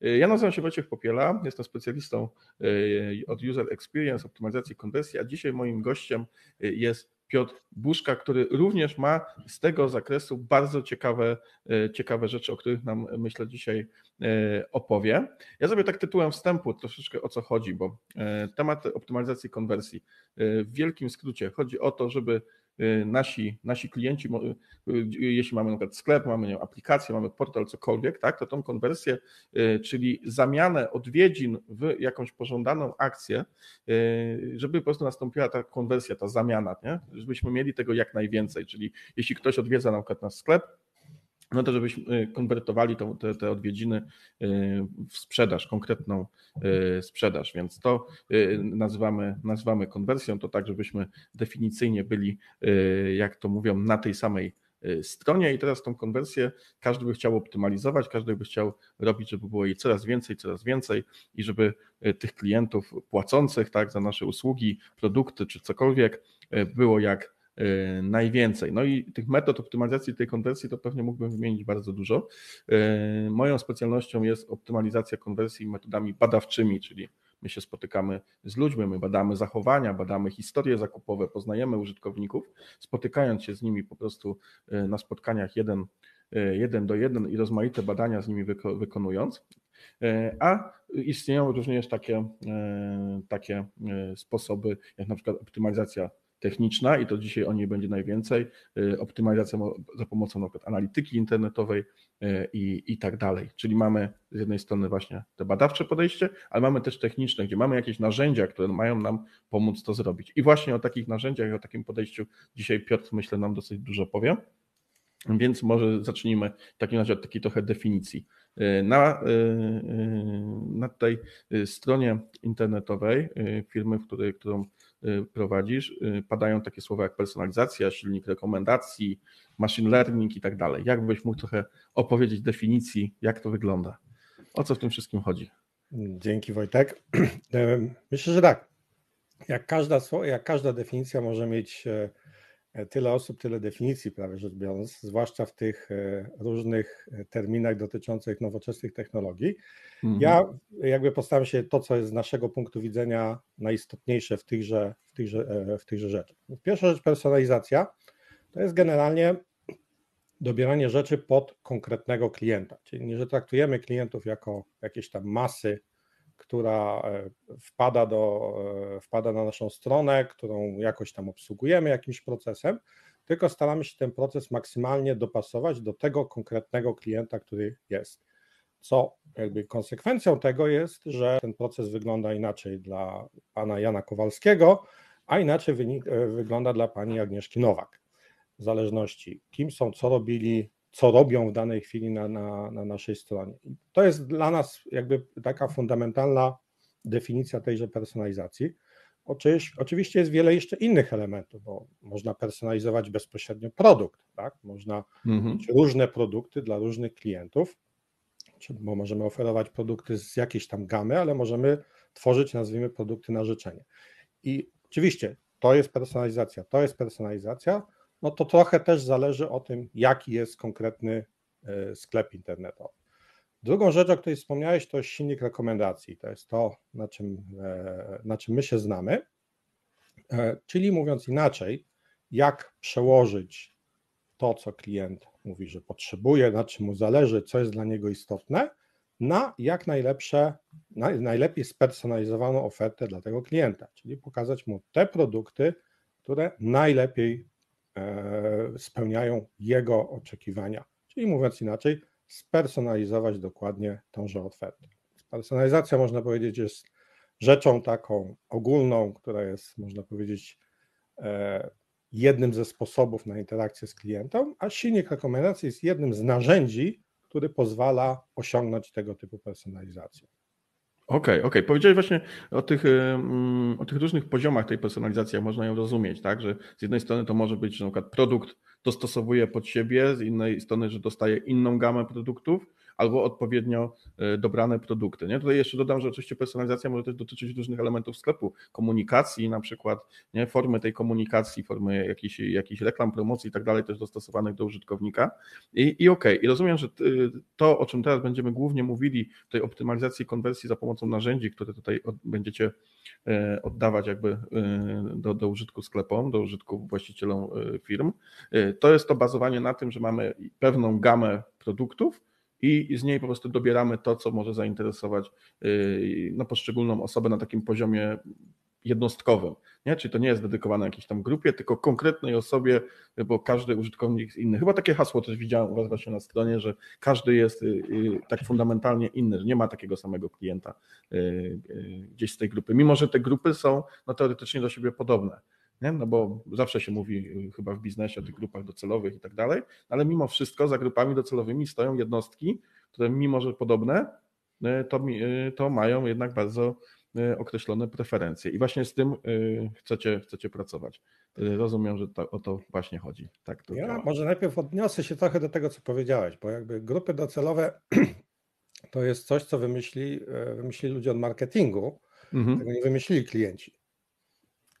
Ja nazywam się Wojciech Popiela, jestem specjalistą od User Experience, optymalizacji konwersji, a dzisiaj moim gościem jest Piotr Buszka, który również ma z tego zakresu bardzo ciekawe, ciekawe rzeczy, o których nam myślę dzisiaj opowie. Ja sobie tak tytułem wstępu troszeczkę o co chodzi, bo temat optymalizacji konwersji w wielkim skrócie chodzi o to, żeby Y, nasi, nasi klienci, y, jeśli mamy na przykład sklep, mamy nie, aplikację, mamy portal, cokolwiek, tak, to tą konwersję, y, czyli zamianę odwiedzin w jakąś pożądaną akcję, żeby po prostu nastąpiła ta konwersja, ta zamiana, nie? żebyśmy mieli tego jak najwięcej, czyli jeśli ktoś odwiedza na przykład nasz sklep, no to żebyśmy y, konwertowali to, te, te odwiedziny y, w sprzedaż, konkretną y, sprzedaż, więc to nazywamy, nazywamy konwersją, to tak, żebyśmy definicyjnie byli, jak to mówią, na tej samej stronie. I teraz tą konwersję każdy by chciał optymalizować, każdy by chciał robić, żeby było jej coraz więcej, coraz więcej i żeby tych klientów płacących tak, za nasze usługi, produkty czy cokolwiek było jak najwięcej. No i tych metod optymalizacji tej konwersji to pewnie mógłbym wymienić bardzo dużo. Y, moją specjalnością jest optymalizacja konwersji metodami badawczymi, czyli my się spotykamy z ludźmi, my badamy zachowania, badamy historie zakupowe, poznajemy użytkowników, spotykając się z nimi po prostu y, na spotkaniach jeden, jeden do jeden i rozmaite badania z nimi wykonując. A istnieją również takie, takie sposoby, jak na przykład optymalizacja techniczna i to dzisiaj o niej będzie najwięcej, y, optymalizacja za pomocą na analityki internetowej y, i, i tak dalej. Czyli mamy z jednej strony właśnie te badawcze podejście, ale mamy też techniczne, gdzie mamy jakieś narzędzia, które mają nam pomóc to zrobić. I właśnie o takich narzędziach, o takim podejściu dzisiaj Piotr myślę nam dosyć dużo powie. Więc może zacznijmy w takim razie od takiej trochę definicji. Y, na, na tej stronie internetowej firmy, w której, którą prowadzisz, y, padają takie słowa jak personalizacja, silnik rekomendacji, machine learning i tak dalej. Jak byś mógł trochę opowiedzieć definicji, jak to wygląda? O co w tym wszystkim chodzi? Dzięki Wojtek. Myślę, że tak. Jak każda, jak każda definicja może mieć e, E, tyle osób, tyle definicji, prawie rzecz biorąc, zwłaszcza w tych e, różnych e, terminach dotyczących nowoczesnych technologii. Mhm. Ja jakby postaram się to, co jest z naszego punktu widzenia najistotniejsze w tychże, w tychże, w tychże rzeczach. Pierwsza rzecz, personalizacja, to jest generalnie dobieranie rzeczy pod konkretnego klienta, czyli nie, że traktujemy klientów jako jakieś tam masy która e, wpada, do, e, wpada na naszą stronę, którą jakoś tam obsługujemy jakimś procesem, tylko staramy się ten proces maksymalnie dopasować do tego konkretnego klienta, który jest. Co jakby konsekwencją tego jest, że ten proces wygląda inaczej dla pana Jana Kowalskiego, a inaczej wynik, e, wygląda dla pani Agnieszki Nowak. W zależności kim są, co robili, co robią w danej chwili na, na, na naszej stronie. To jest dla nas jakby taka fundamentalna definicja tejże personalizacji. Oczywiście jest wiele jeszcze innych elementów, bo można personalizować bezpośrednio produkt, tak? Można mhm. mieć różne produkty dla różnych klientów, bo możemy oferować produkty z jakiejś tam gamy, ale możemy tworzyć, nazwijmy, produkty na życzenie. I oczywiście to jest personalizacja, to jest personalizacja, no to trochę też zależy o tym, jaki jest konkretny e, sklep internetowy. Drugą rzecz, o której wspomniałeś, to silnik rekomendacji. To jest to, na czym, e, na czym my się znamy. E, czyli mówiąc inaczej, jak przełożyć to, co klient mówi, że potrzebuje, na czym mu zależy, co jest dla niego istotne, na jak najlepsze, na najlepiej spersonalizowaną ofertę dla tego klienta, czyli pokazać mu te produkty, które najlepiej spełniają jego oczekiwania. Czyli mówiąc inaczej, spersonalizować dokładnie tąże ofertę. Personalizacja, można powiedzieć, jest rzeczą taką ogólną, która jest, można powiedzieć, e, jednym ze sposobów na interakcję z klientem, a silnik rekomendacji jest jednym z narzędzi, który pozwala osiągnąć tego typu personalizację. Okej, okay, okej. Okay. Powiedziałeś właśnie o tych, o tych różnych poziomach tej personalizacji, jak można ją rozumieć, tak? Że z jednej strony to może być, że na przykład produkt dostosowuje pod siebie, z innej strony, że dostaje inną gamę produktów, albo odpowiednio dobrane produkty. Nie? Tutaj jeszcze dodam, że oczywiście personalizacja może też dotyczyć różnych elementów sklepu, komunikacji na przykład, nie? formy tej komunikacji, formy jakichś, jakichś reklam, promocji i tak dalej, też dostosowanych do użytkownika. I, i okej, okay. i rozumiem, że to, o czym teraz będziemy głównie mówili, tej optymalizacji konwersji za pomocą narzędzi, które tutaj będziecie e, oddawać jakby e, do, do użytku sklepom, do użytku właścicielom e, firm, to jest to bazowanie na tym, że mamy pewną gamę produktów, i z niej po prostu dobieramy to, co może zainteresować no, poszczególną osobę na takim poziomie jednostkowym. Nie? Czyli to nie jest dedykowane jakiejś tam grupie, tylko konkretnej osobie, bo każdy użytkownik jest inny. Chyba takie hasło też widziałem u Was właśnie na stronie, że każdy jest y, y, tak fundamentalnie inny, że nie ma takiego samego klienta y, gdzieś z tej grupy. Mimo, że te grupy są no, teoretycznie do siebie podobne. Nie? No bo zawsze się mówi chyba w biznesie o tych grupach docelowych i tak dalej, ale mimo wszystko za grupami docelowymi stoją jednostki, które mimo, że podobne, to, to mają jednak bardzo Y, określone preferencje. I właśnie z tym y, chcecie, chcecie pracować. Y, rozumiem, że to, o to właśnie chodzi. Tak to ja działa. może najpierw odniosę się trochę do tego, co powiedziałeś, bo jakby grupy docelowe to jest coś, co wymyśli, wymyślili ludzie od marketingu, mhm. tego nie wymyślili klienci.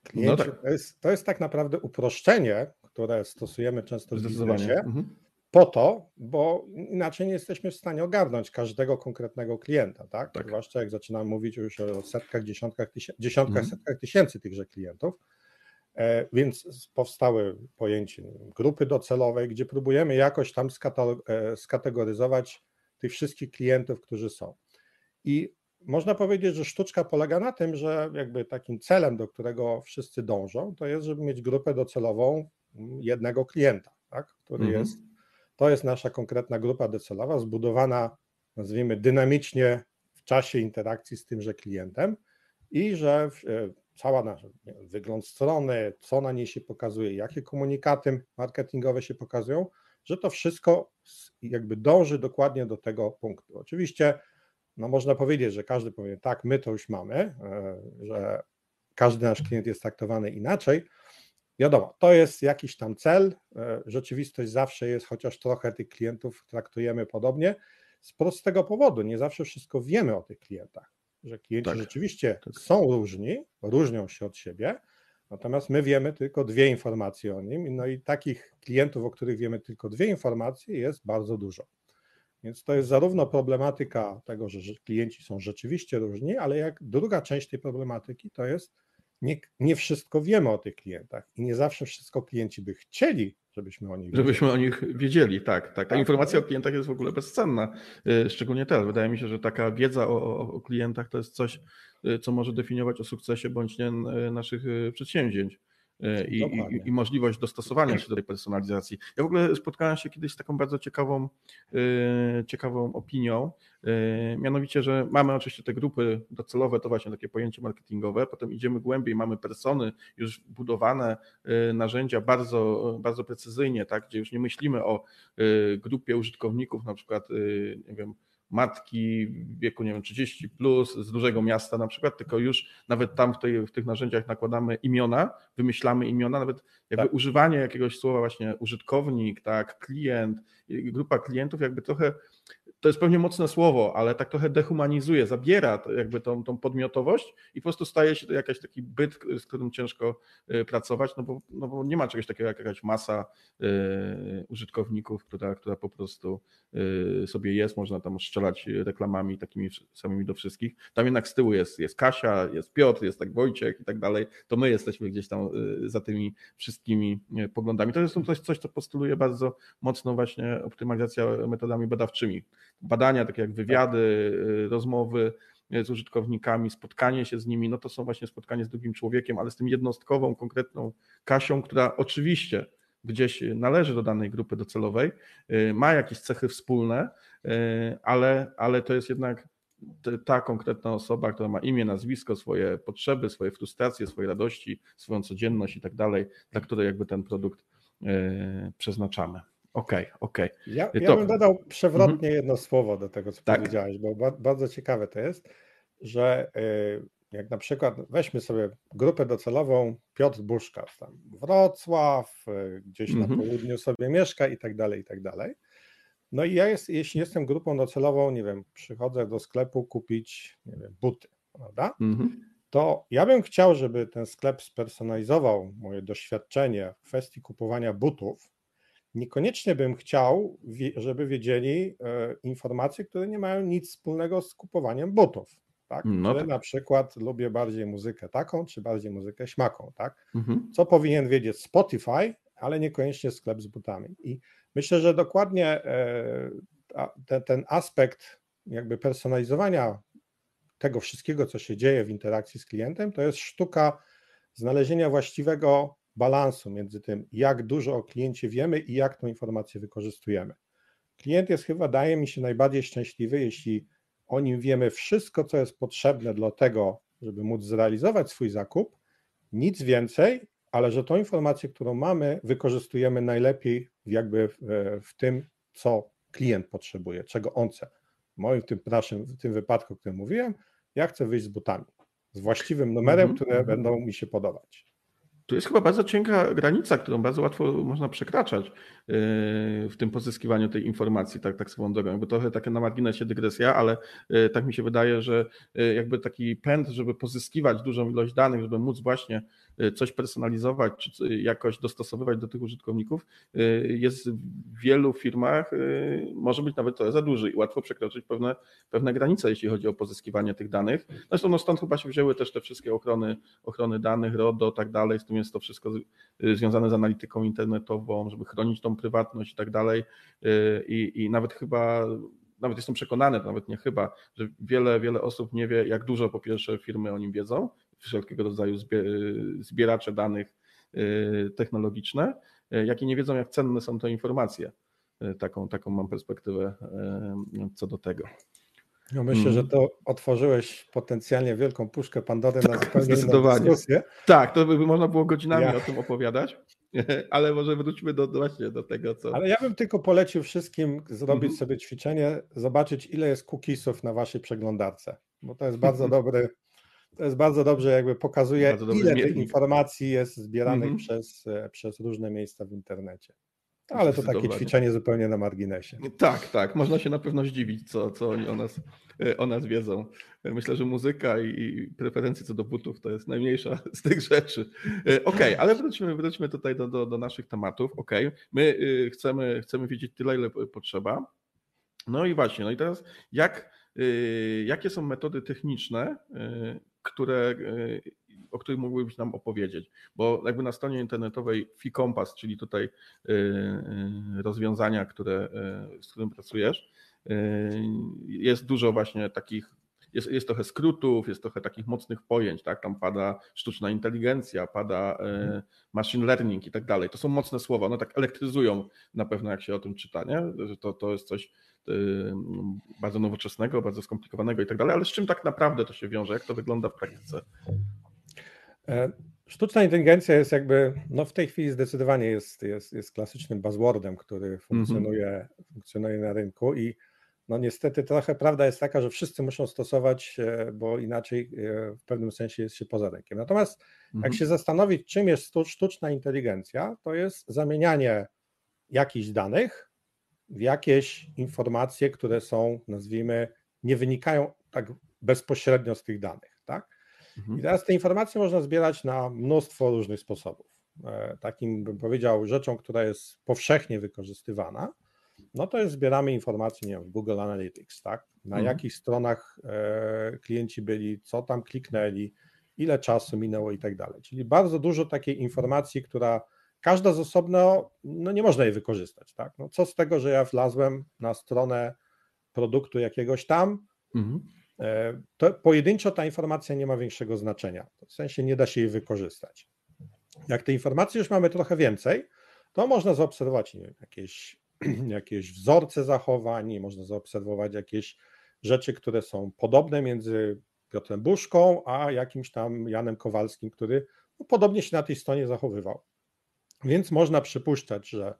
Klienci no tak. to, jest, to jest tak naprawdę uproszczenie, które stosujemy często w biznesie, mhm po to, bo inaczej nie jesteśmy w stanie ogarnąć każdego konkretnego klienta, tak? tak. Zwłaszcza jak zaczynamy mówić już o setkach, dziesiątkach, tysięcy, dziesiątkach mm. setkach tysięcy tychże klientów. E, więc powstały pojęcie grupy docelowej, gdzie próbujemy jakoś tam e, skategoryzować tych wszystkich klientów, którzy są. I można powiedzieć, że sztuczka polega na tym, że jakby takim celem, do którego wszyscy dążą, to jest, żeby mieć grupę docelową jednego klienta, tak? który mm -hmm. jest to jest nasza konkretna grupa docelowa, zbudowana, nazwijmy, dynamicznie w czasie interakcji z tymże klientem i że e, cała nasza wygląd strony, co na niej się pokazuje, jakie komunikaty marketingowe się pokazują, że to wszystko jakby dąży dokładnie do tego punktu. Oczywiście, no można powiedzieć, że każdy powie, tak, my to już mamy, e, że każdy nasz klient jest traktowany inaczej, Wiadomo, to jest jakiś tam cel. E, rzeczywistość zawsze jest, chociaż trochę tych klientów traktujemy podobnie, z prostego powodu. Nie zawsze wszystko wiemy o tych klientach, że klienci tak. rzeczywiście tak. są różni, różnią się od siebie, natomiast my wiemy tylko dwie informacje o nim. No i takich klientów, o których wiemy tylko dwie informacje, jest bardzo dużo. Więc to jest zarówno problematyka tego, że klienci są rzeczywiście różni, ale jak druga część tej problematyki to jest nie, nie wszystko wiemy o tych klientach i nie zawsze wszystko klienci by chcieli, żebyśmy o nich wiedzieli. Żebyśmy o nich wiedzieli, tak. tak. Ta tak, informacja tak. o klientach jest w ogóle bezcenna, y, szczególnie teraz. Wydaje mi się, że taka wiedza o, o klientach to jest coś, y, co może definiować o sukcesie bądź nie y, naszych przedsięwzięć. E, i, i, i, możliwość dostosowania się do tej personalizacji. Ja w ogóle spotkałem się kiedyś z taką bardzo ciekawą, e, ciekawą opinią, e, mianowicie, że mamy oczywiście te grupy docelowe, to właśnie takie pojęcie marketingowe, potem idziemy głębiej, mamy persony, już budowane narzędzia bardzo, bardzo precyzyjnie, tak, gdzie już nie myślimy o grupie użytkowników, na przykład, nie wiem, matki w wieku, nie wiem, 30 plus z dużego miasta na przykład, tylko już nawet tam w, tej, w tych narzędziach nakładamy imiona, wymyślamy imiona, nawet jakby tak. używanie jakiegoś słowa właśnie użytkownik, tak, klient, grupa klientów jakby trochę to jest pewnie mocne słowo, ale tak trochę dehumanizuje, zabiera jakby tą, tą podmiotowość i po prostu staje się to jakiś taki byt, z którym ciężko y, pracować, no bo, no bo nie ma czegoś takiego jak jakaś masa y, użytkowników, która, która po prostu y, sobie jest, można tam strzelać reklamami takimi samymi do wszystkich. Tam jednak z tyłu jest, jest Kasia, jest Piotr, jest tak Wojciech i tak dalej, to my jesteśmy gdzieś tam za tymi wszystkimi poglądami. To jest coś, coś co postuluje bardzo mocno właśnie optymalizacja metodami badawczymi badania, takie jak wywiady, y, rozmowy z użytkownikami, spotkanie się z nimi, no to są właśnie spotkanie z drugim człowiekiem, ale z tym jednostkową, konkretną Kasią, która oczywiście gdzieś należy do danej grupy docelowej, y, ma jakieś cechy wspólne, y, ale, ale to jest jednak ta konkretna osoba, która ma imię, nazwisko, swoje potrzeby, swoje frustracje, swoje radości, swoją codzienność i tak dalej, dla której jakby ten produkt przeznaczamy. Okej, okay, okej. Okay. Ja, ja bym dodał przewrotnie mhm. jedno słowo do tego, co tak. powiedziałeś, bo ba bardzo ciekawe to jest, że y, jak na przykład weźmy sobie grupę docelową Piotr Buszkas, tam Wrocław, y, gdzieś na mhm. południu sobie mieszka i tak dalej, i tak dalej, No i ja jest, jeśli jestem grupą docelową, nie wiem, przychodzę do sklepu kupić, nie wiem, buty, prawda? Mhm. To ja bym chciał, żeby ten sklep spersonalizował moje doświadczenie w kwestii kupowania butów. Niekoniecznie bym chciał, żeby wiedzieli e, informacje, które nie mają nic wspólnego z kupowaniem butów. Tak? No tak. Na przykład lubię bardziej muzykę taką, czy bardziej muzykę śmaką. Tak? Mhm. Co powinien wiedzieć Spotify, ale niekoniecznie sklep z butami. I myślę, że dokładnie e, ten, ten aspekt jakby personalizowania tego wszystkiego, co się dzieje w interakcji z klientem, to jest sztuka znalezienia właściwego balansu między tym, jak dużo o kliencie wiemy i jak tą informację wykorzystujemy. Klient jest chyba, daje mi się, najbardziej szczęśliwy, jeśli o nim wiemy wszystko, co jest potrzebne do tego, żeby móc zrealizować swój zakup, nic więcej, ale że tą informację, którą mamy, wykorzystujemy najlepiej jakby w, w tym, co klient potrzebuje, czego on chce. W moim tym, naszym, w tym wypadku, o którym mówiłem, ja chcę wyjść z butami, z właściwym numerem, mm -hmm. które będą mi się podobać. Tu jest chyba bardzo cienka granica, którą bardzo łatwo można przekraczać yy, w tym pozyskiwaniu tej informacji, tak, tak swoją drogą. Jakby trochę taka na marginesie dygresja, ale yy, tak mi się wydaje, że yy, jakby taki pęd, żeby pozyskiwać dużą ilość danych, żeby móc właśnie coś personalizować, czy jakoś dostosowywać do tych użytkowników, jest w wielu firmach, może być nawet trochę za duży i łatwo przekroczyć pewne, pewne granice, jeśli chodzi o pozyskiwanie tych danych. Zresztą no stąd chyba się wzięły też te wszystkie ochrony, ochrony danych, RODO, tak dalej, z tym jest to wszystko związane z analityką internetową, żeby chronić tą prywatność i tak dalej. I, i nawet chyba nawet jestem przekonany, nawet nie chyba, że wiele, wiele osób nie wie, jak dużo po pierwsze firmy o nim wiedzą, wszelkiego rodzaju zbieracze danych y, technologiczne, y, jak i nie wiedzą, jak cenne są te informacje. Y, taką, taką mam perspektywę co do tego. No myślę, że mm. to otworzyłeś potencjalnie wielką puszkę Pandory na zupełnie Zdecydowanie. dyskusję. Tak, to by można było godzinami ja. o tym opowiadać, ale może wróćmy do, właśnie do tego, co... Ale ja bym tylko polecił wszystkim zrobić mhm. sobie ćwiczenie, zobaczyć ile jest cookiesów na waszej przeglądarce, bo to jest bardzo dobry to jest bardzo dobrze, jakby pokazuje, ile tych informacji jest zbieranych mm -hmm. przez, e, przez różne miejsca w internecie. Ale to takie ćwiczenie zupełnie na marginesie. Tak, tak. Można się na pewno zdziwić, co, co oni o nas, e, o nas wiedzą. Myślę, że muzyka i preferencje co do butów to jest najmniejsza z tych rzeczy. E, okej, okay, ale wróćmy, wróćmy tutaj do, do, do naszych tematów. Okej, okay. my chcemy, chcemy wiedzieć tyle, ile potrzeba. No i właśnie, no i teraz jak, jakie są metody techniczne, które, e, o których mógłbyś nam opowiedzieć? Bo jakby na stronie internetowej FiCompass, czyli tutaj e, e, rozwiązania, które, z którym pracujesz, jest dużo właśnie takich jest, jest trochę skrótów, jest trochę takich mocnych pojęć, tak? Tam pada sztuczna inteligencja, pada machine learning i tak dalej. To są mocne słowa, one tak elektryzują na pewno, jak się o tym czyta, nie? Że to, to jest coś, Y, bardzo nowoczesnego, bardzo skomplikowanego i tak dalej, ale z czym tak naprawdę to się wiąże? Jak to wygląda w praktyce? E, sztuczna inteligencja jest jakby, no w tej chwili zdecydowanie jest, jest, jest klasycznym buzzwordem, który funkcjonuje, mm -hmm. funkcjonuje na rynku i no niestety trochę prawda jest taka, że wszyscy muszą stosować, e, bo inaczej e, w pewnym sensie jest się poza rynkiem. Natomiast mm -hmm. jak mhm. się zastanowić, czym jest sztuczna inteligencja, to jest zamienianie jakichś danych w jakieś informacje, które są, nazwijmy, nie wynikają tak bezpośrednio z tych danych. Tak? Mhm. I teraz te informacje można zbierać na mnóstwo różnych sposobów. E, takim bym powiedział rzeczą, która jest powszechnie wykorzystywana, no to jest zbieramy informacje, nie wiem, w Google Analytics, tak? Na mhm. jakich stronach e, klienci byli, co tam kliknęli, ile czasu minęło i tak dalej. Czyli bardzo dużo takiej informacji, która każda z osobna, no nie można jej wykorzystać. Tak? No co z tego, że ja wlazłem na stronę produktu jakiegoś tam, mhm. E, to pojedynczo ta informacja nie ma większego znaczenia. W sensie nie da się jej wykorzystać. Jak te informacje już mamy trochę więcej, to można zaobserwować wiem, jakieś, jakieś wzorce zachowań, można zaobserwować jakieś rzeczy, które są podobne między Piotrem Buszką, a jakimś tam Janem Kowalskim, który no, podobnie się na tej stronie zachowywał. Więc można przypuszczać, że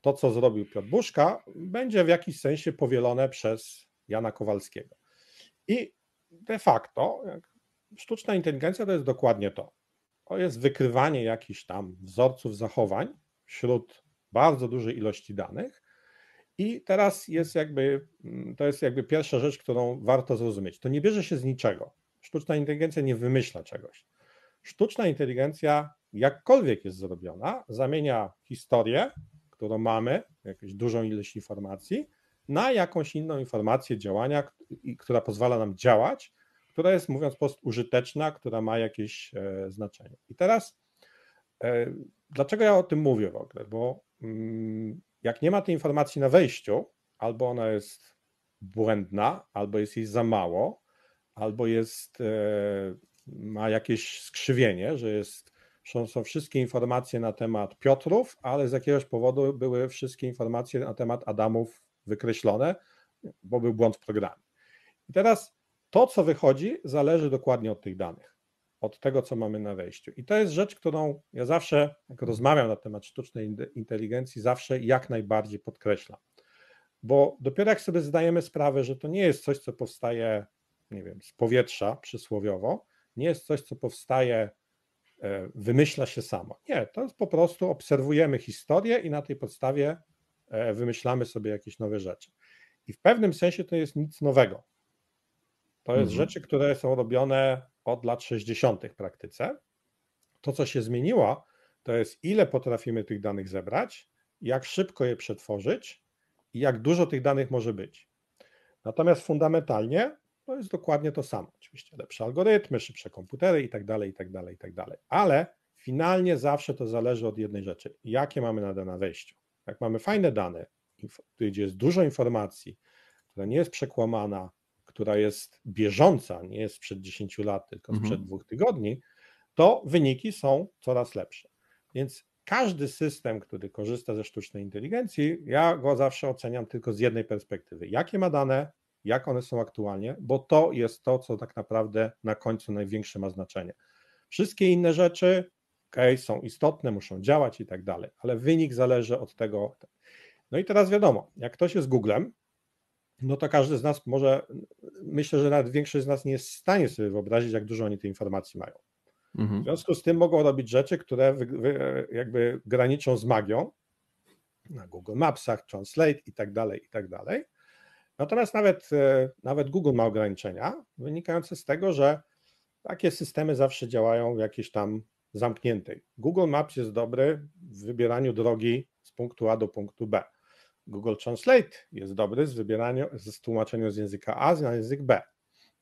to, co zrobił Piotr Buszka, będzie w jakiś sensie powielone przez Jana Kowalskiego. I de facto sztuczna inteligencja to jest dokładnie to. To jest wykrywanie jakichś tam wzorców zachowań wśród bardzo dużej ilości danych I teraz jest jakby, mm, to jest jakby pierwsza rzecz, którą warto zrozumieć. To nie bierze się z niczego. Sztuczna inteligencja nie wymyśla czegoś. Sztuczna inteligencja, jakkolwiek jest zrobiona, zamienia historię, którą mamy, jakąś dużą ilość informacji, na jakąś inną informację działania, która pozwala nam działać, która jest, mówiąc prosto, użyteczna, która ma jakieś e, znaczenie. I teraz, e, dlaczego ja o tym mówię w ogóle? Bo mm, jak nie ma tej informacji na wejściu, albo ona jest błędna, albo jest jej za mało, albo jest, e, ma jakieś skrzywienie, że jest, są wszystkie informacje na temat Piotrów, ale z jakiegoś powodu były wszystkie informacje na temat Adamów wykreślone, bo był błąd w programie. I teraz to, co wychodzi, zależy dokładnie od tych danych, od tego, co mamy na wejściu. I to jest rzecz, którą ja zawsze, jak rozmawiam na temat sztucznej inteligencji, zawsze jak najbardziej podkreślam. Bo dopiero jak sobie zdajemy sprawę, że to nie jest coś, co powstaje, nie wiem, z powietrza przysłowiowo, nie jest coś, co powstaje, e, wymyśla się samo. Nie, to jest po prostu obserwujemy historię i na tej podstawie wymyślamy sobie jakieś nowe rzeczy. I w pewnym sensie to jest nic nowego. To jest mhm. rzeczy, które są robione od lat 60. w praktyce. To, co się zmieniło, to jest ile potrafimy tych danych zebrać, jak szybko je przetworzyć i jak dużo tych danych może być. Natomiast fundamentalnie to jest dokładnie to samo. Oczywiście lepsze algorytmy, szybsze komputery i tak dalej, i tak dalej, i tak dalej. Ale finalnie zawsze to zależy od jednej rzeczy. Jakie mamy na, na wejściu? Jak mamy fajne dane, gdzie jest dużo informacji, która nie jest przekłamana, która jest bieżąca, nie jest sprzed 10 lat, tylko mhm. sprzed dwóch tygodni, to wyniki są coraz lepsze. Więc każdy system, który korzysta ze sztucznej inteligencji, ja go zawsze oceniam tylko z jednej perspektywy. Jakie ma dane, jak one są aktualnie, bo to jest to, co tak naprawdę na końcu największe ma znaczenie. Wszystkie inne rzeczy, ok, są istotne, muszą działać i tak dalej, ale wynik zależy od tego. No i teraz wiadomo, jak ktoś jest Googlem, no to każdy z nas może, myślę, że nawet większość z nas nie jest w stanie sobie wyobrazić, jak dużo oni tej informacji mają. Mhm. W związku z tym mogą robić rzeczy, które wy, wy, jakby graniczą z magią na Google Mapsach, Translate i tak dalej, i tak dalej. Natomiast nawet, e, nawet Google ma ograniczenia wynikające z tego, że takie systemy zawsze działają w jakiejś tam zamkniętej. Google Maps jest dobry w wybieraniu drogi z punktu A do punktu B. Google Translate jest dobry z wybierania, z tłumaczeniem z języka A na język B.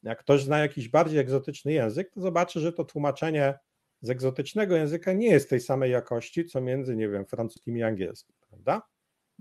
Jak ktoś zna jakiś bardziej egzotyczny język, to zobaczy, że to tłumaczenie z egzotycznego języka nie jest tej samej jakości, co między, nie wiem, francuskim i angielskim, prawda?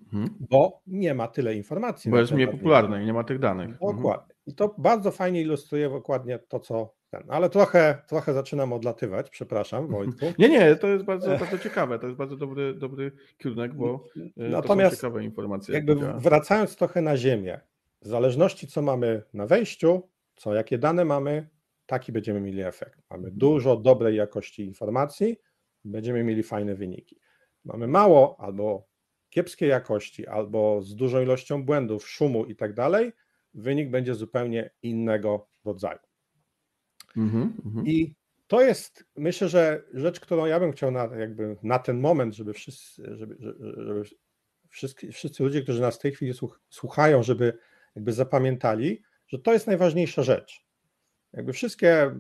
Mhm. Bo nie ma tyle informacji. Bo jest mniej popularne i nie ma tych danych. Mhm. Dokładnie. I to bardzo fajnie ilustruje dokładnie to, co ten. Ale trochę, trochę zaczynam odlatywać, przepraszam, Wojtku. Nie, nie, to jest bardzo, bardzo ciekawe. To jest bardzo dobry, dobry kierunek, bo e, Natomiast to są ciekawe informacje. Jakby wracając trochę na ziemię, w zależności co mamy na wejściu, co jakie dane mamy, taki będziemy mieli efekt. Mamy dużo dobrej jakości informacji, będziemy mieli fajne wyniki. Mamy mało albo kiepskiej jakości, albo z dużą ilością błędów, szumu i tak dalej, wynik będzie zupełnie innego rodzaju. Mm -hmm. I to jest, myślę, że rzecz, którą ja bym chciał na, jakby na ten moment, żeby wszyscy, żeby, żeby wszyscy, wszyscy ludzie, którzy nas w tej chwili słuchają, żeby jakby zapamiętali, że to jest najważniejsza rzecz. Jakby wszystkie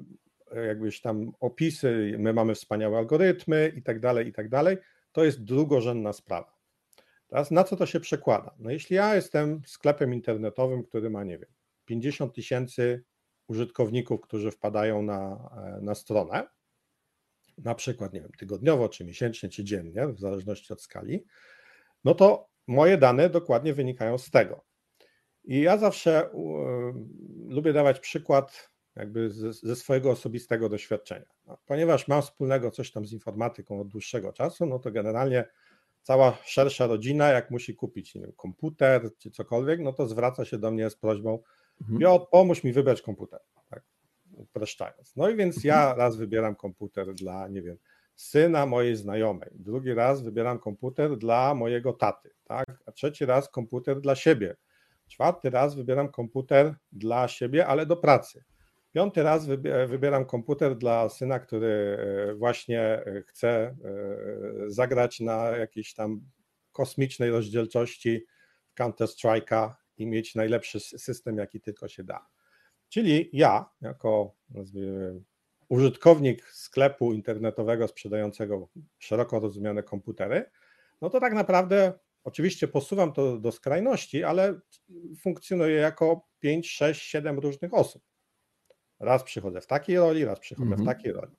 jakbyś tam opisy, my mamy wspaniałe algorytmy i tak dalej, i tak dalej, to jest drugorzędna sprawa. Teraz na co to się przekłada? No jeśli ja jestem sklepem internetowym, który ma, nie wiem, 50 tysięcy użytkowników, którzy wpadają na, e, na stronę, na przykład, nie wiem, tygodniowo, czy miesięcznie, czy dziennie, w zależności od skali, no to moje dane dokładnie wynikają z tego. I ja zawsze y, lubię dawać przykład jakby ze, ze swojego osobistego doświadczenia. No, ponieważ mam wspólnego coś tam z informatyką od dłuższego czasu, no to generalnie cała szersza rodzina, jak musi kupić wiem, komputer czy cokolwiek, no to zwraca się do mnie z prośbą. Piotr, pomóż mi wybrać komputer, tak, upraszczając. No i więc ja mhm. raz wybieram komputer dla, nie wiem, syna mojej znajomej, drugi raz wybieram komputer dla mojego taty, tak, a trzeci raz komputer dla siebie, czwarty raz wybieram komputer dla siebie, ale do pracy. Piąty raz wybieram komputer dla syna, który e, właśnie e, chce e, zagrać na jakiejś tam kosmicznej rozdzielczości Counter-Strike'a i mieć najlepszy system, jaki tylko się da. Czyli ja, jako użytkownik sklepu internetowego sprzedającego szeroko rozumiane komputery, no to tak naprawdę oczywiście posuwam to do skrajności, ale funkcjonuję jako 5, 6, 7 różnych osób. Raz przychodzę w takiej roli, raz przychodzę mhm. w takiej roli.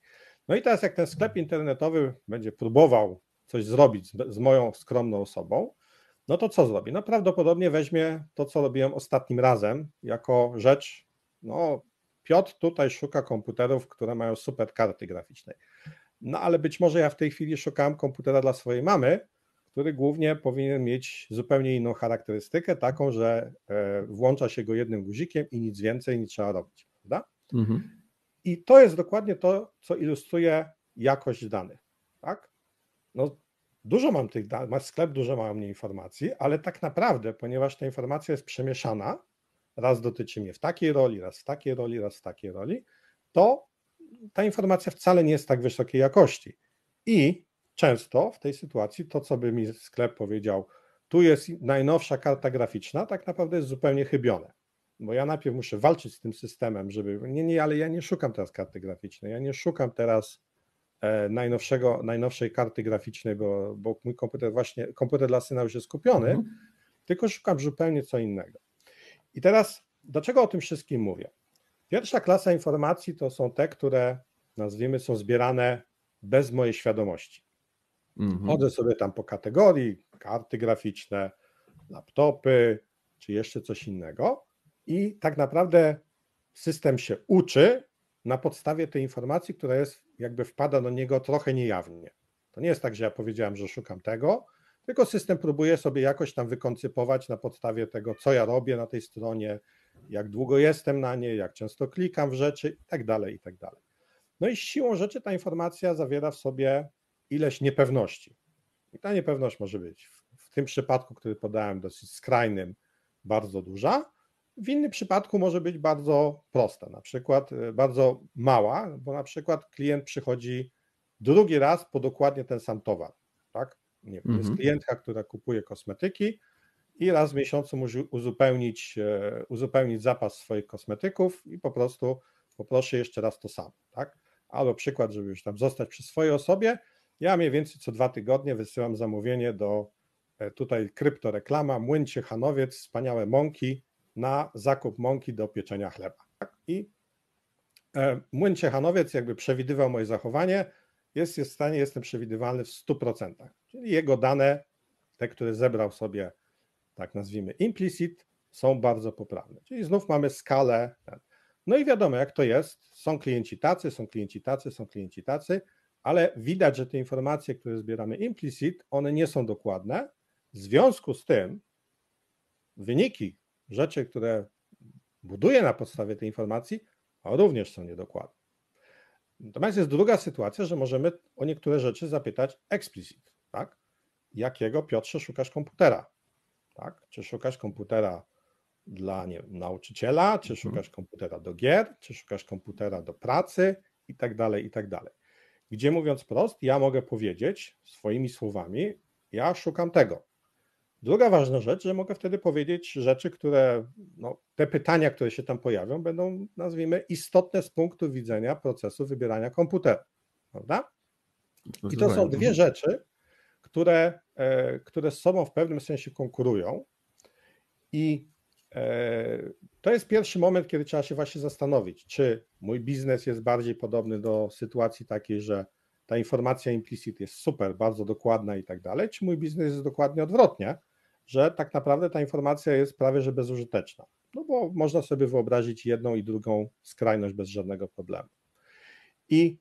No i teraz jak ten sklep internetowy będzie próbował coś zrobić z, z moją skromną osobą, no to co zrobi? No prawdopodobnie weźmie to, co robiłem ostatnim razem, jako rzecz, no Piotr tutaj szuka komputerów, które mają super karty graficzne. No ale być może ja w tej chwili szukałem komputera dla swojej mamy, który głównie powinien mieć zupełnie inną charakterystykę, taką, że e, włącza się go jednym guzikiem i nic więcej nie trzeba robić, prawda? Mhm. I to jest dokładnie to, co ilustruje jakość danych, tak? No, dużo mam tych danych, sklep dużo ma o mnie informacji, ale tak naprawdę, ponieważ ta informacja jest przemieszana, raz dotyczy mnie w takiej roli, raz w takiej roli, raz w takiej roli, to ta informacja wcale nie jest tak wysokiej jakości. I często w tej sytuacji to, co by mi sklep powiedział, tu jest najnowsza karta graficzna, tak naprawdę jest zupełnie chybione. Bo ja najpierw muszę walczyć z tym systemem, żeby. Nie, nie, ale ja nie szukam teraz karty graficznej, ja nie szukam teraz najnowszego, najnowszej karty graficznej, bo, bo mój komputer właśnie, komputer dla syna już jest kupiony, mhm. tylko szukam zupełnie co innego. I teraz, dlaczego o tym wszystkim mówię? Pierwsza klasa informacji to są te, które nazwijmy są zbierane bez mojej świadomości. Mhm. Chodzę sobie tam po kategorii, karty graficzne, laptopy, czy jeszcze coś innego i tak naprawdę system się uczy na podstawie tej informacji, która jest, jakby wpada do niego trochę niejawnie. To nie jest tak, że ja powiedziałem, że szukam tego, tylko system próbuje sobie jakoś tam wykoncypować na podstawie tego, co ja robię na tej stronie, jak długo jestem na niej, jak często klikam w rzeczy i tak dalej, i tak dalej. No i siłą rzeczy ta informacja zawiera w sobie ileś niepewności. I ta niepewność może być w, tym przypadku, który podałem, dosyć skrajnym, bardzo duża. W innym przypadku może być bardzo prosta, na przykład e, bardzo mała, bo na przykład klient przychodzi drugi raz po dokładnie ten sam towar. Tak? Nie, mhm. Jest klientka, która kupuje kosmetyki i raz w miesiącu musi uzupełnić, e, uzupełnić zapas swoich kosmetyków i po prostu poproszę jeszcze raz to samo. Tak? Albo przykład, żeby już tam zostać przy swojej osobie, ja mniej więcej co dwa tygodnie wysyłam zamówienie do e, tutaj kryptoreklama, Młyn Ciechanowiec, wspaniałe mąki na zakup mąki do pieczenia chleba. Tak? I e, Młyn Ciechanowiec jakby przewidywał moje zachowanie, jest, jest w stanie, jestem przewidywalny w 100%. Czyli jego dane, te, które zebrał sobie, tak nazwijmy, implicit, są bardzo poprawne. Czyli znów mamy skalę. No i wiadomo, jak to jest. Są klienci tacy, są klienci tacy, są klienci tacy ale widać, że te informacje, które zbieramy implicit, one nie są dokładne. W związku z tym wyniki, rzeczy, które buduję na podstawie tej informacji, również są niedokładne. Natomiast jest druga sytuacja, że możemy o niektóre rzeczy zapytać explicit, tak? Jakiego Piotrze szukasz komputera? Tak? Czy szukasz komputera dla nie nauczyciela, czy mhm. szukasz komputera do gier, czy szukasz komputera do pracy i tak dalej, i tak dalej gdzie mówiąc prost, ja mogę powiedzieć swoimi słowami, ja szukam tego. Druga ważna rzecz, że mogę wtedy powiedzieć rzeczy, które, no, te pytania, które się tam pojawią, będą, nazwijmy, istotne z punktu widzenia procesu wybierania komputera. Prawda? I to są dwie rzeczy, które, e, które z sobą w pewnym sensie konkurują. I e, to jest pierwszy moment, kiedy trzeba się właśnie zastanowić, czy mój biznes jest bardziej podobny do sytuacji takiej, że ta informacja implicit jest super, bardzo dokładna i tak dalej, czy mój biznes jest dokładnie odwrotnie, że tak naprawdę ta informacja jest prawie że bezużyteczna. No bo można sobie wyobrazić jedną i drugą skrajność bez żadnego problemu. I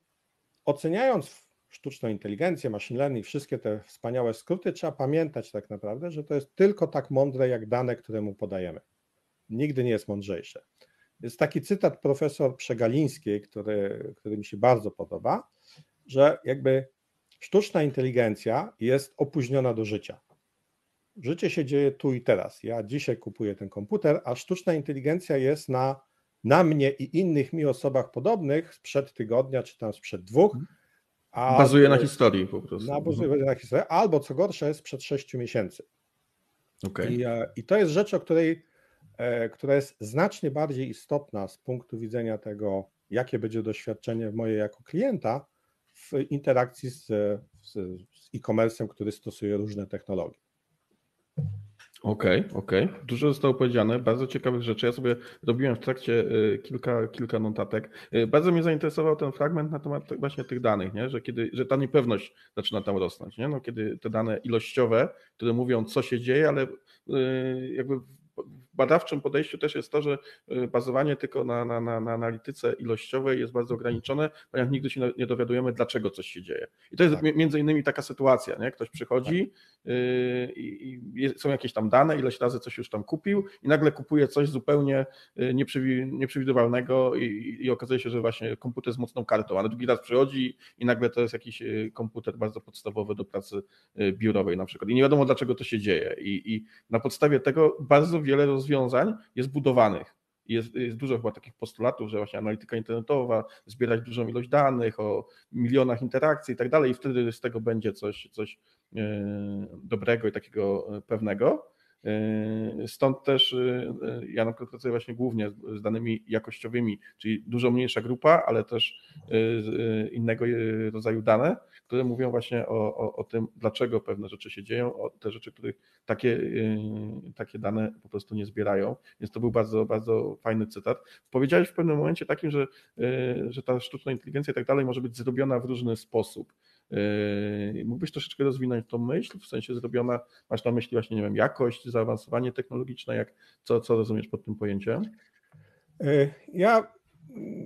oceniając sztuczną inteligencję, machine learning, wszystkie te wspaniałe skróty, trzeba pamiętać tak naprawdę, że to jest tylko tak mądre jak dane, które mu podajemy nigdy nie jest mądrzejsze. Jest taki cytat profesor Przegalińskiej, który, który mi się bardzo podoba, że jakby sztuczna inteligencja jest opóźniona do życia. Życie się dzieje tu i teraz. Ja dzisiaj kupuję ten komputer, a sztuczna inteligencja jest na, na mnie i innych mi osobach podobnych sprzed tygodnia, czy tam sprzed dwóch. A bazuje na historii po prostu. Na, bazuje na historii, albo co gorsze, jest sprzed sześciu miesięcy. Okay. I, I to jest rzecz, o której, która jest znacznie bardziej istotna z punktu widzenia tego, jakie będzie doświadczenie moje jako klienta w interakcji z, z, z e-commerce'em, który stosuje różne technologie. Okej, okay, okej. Okay. Dużo zostało powiedziane, bardzo ciekawych rzeczy. Ja sobie robiłem w trakcie y, kilka, kilka notatek. Y, bardzo mnie zainteresował ten fragment na temat właśnie tych danych, nie? że kiedy, że ta niepewność zaczyna tam rosnąć, nie? No, kiedy te dane ilościowe, które mówią, co się dzieje, ale y, jakby badawczym podejściu też jest to, że y, bazowanie tylko na, na, na, na analityce ilościowej jest bardzo ograniczone, ponieważ nigdy się nie dowiadujemy, dlaczego coś się dzieje. I to jest tak. między innymi taka sytuacja, nie? ktoś przychodzi tak. y, i, i są jakieś tam dane, ileś razy coś już tam kupił i nagle kupuje coś zupełnie y, nieprzewidywalnego i, i okazuje się, że właśnie komputer z mocną kartą, ale drugi raz przychodzi i nagle to jest jakiś komputer bardzo podstawowy do pracy biurowej na przykład i nie wiadomo, dlaczego to się dzieje i, i na podstawie tego bardzo wiele rozwiązań jest budowanych. Jest, jest dużo chyba takich postulatów, że właśnie analityka internetowa, zbierać dużą ilość danych o milionach interakcji i tak dalej, i wtedy z tego będzie coś, coś e, dobrego i takiego e, pewnego. E, stąd też ja na przykład pracuję właśnie głównie z danymi jakościowymi, czyli dużo mniejsza grupa, ale też innego rodzaju dane, które mówią właśnie o, o, o tym, dlaczego pewne rzeczy się dzieją, o te rzeczy, których takie, takie dane po prostu nie zbierają. Więc to był bardzo, bardzo fajny cytat. Powiedziałeś w pewnym momencie takim, że, że ta sztuczna inteligencja i tak dalej może być zrobiona w różny sposób. Y, mógłbyś troszeczkę rozwinąć tą myśl, w sensie zrobiona, masz na myśli właśnie, nie wiem, jakość, zaawansowanie technologiczne, jak, co, co rozumiesz pod tym pojęciem? Ja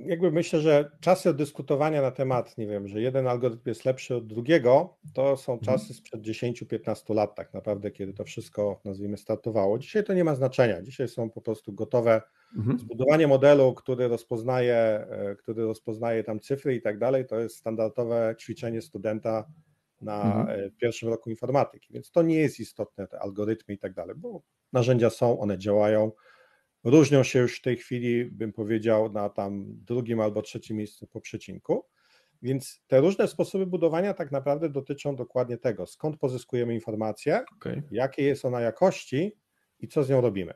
jakby myślę, że czasy dyskutowania na temat, nie wiem, że jeden algorytm jest lepszy od drugiego, to są mhm. czasy sprzed 10-15 lat tak naprawdę, kiedy to wszystko, nazwijmy, startowało. Dzisiaj to nie ma znaczenia. Dzisiaj są po prostu gotowe mhm. zbudowanie modelu, który rozpoznaje, e, który rozpoznaje tam cyfry i tak dalej, to jest standardowe ćwiczenie studenta na mhm. E, pierwszym roku informatyki, więc to nie jest istotne, te algorytmy i tak dalej, bo narzędzia są, one działają, różnią się już w tej chwili, bym powiedział, na tam drugim albo trzecim miejscu po przecinku. Więc te różne sposoby budowania tak naprawdę dotyczą dokładnie tego, skąd pozyskujemy informację, okay. jakie jest ona jakości i co z nią robimy.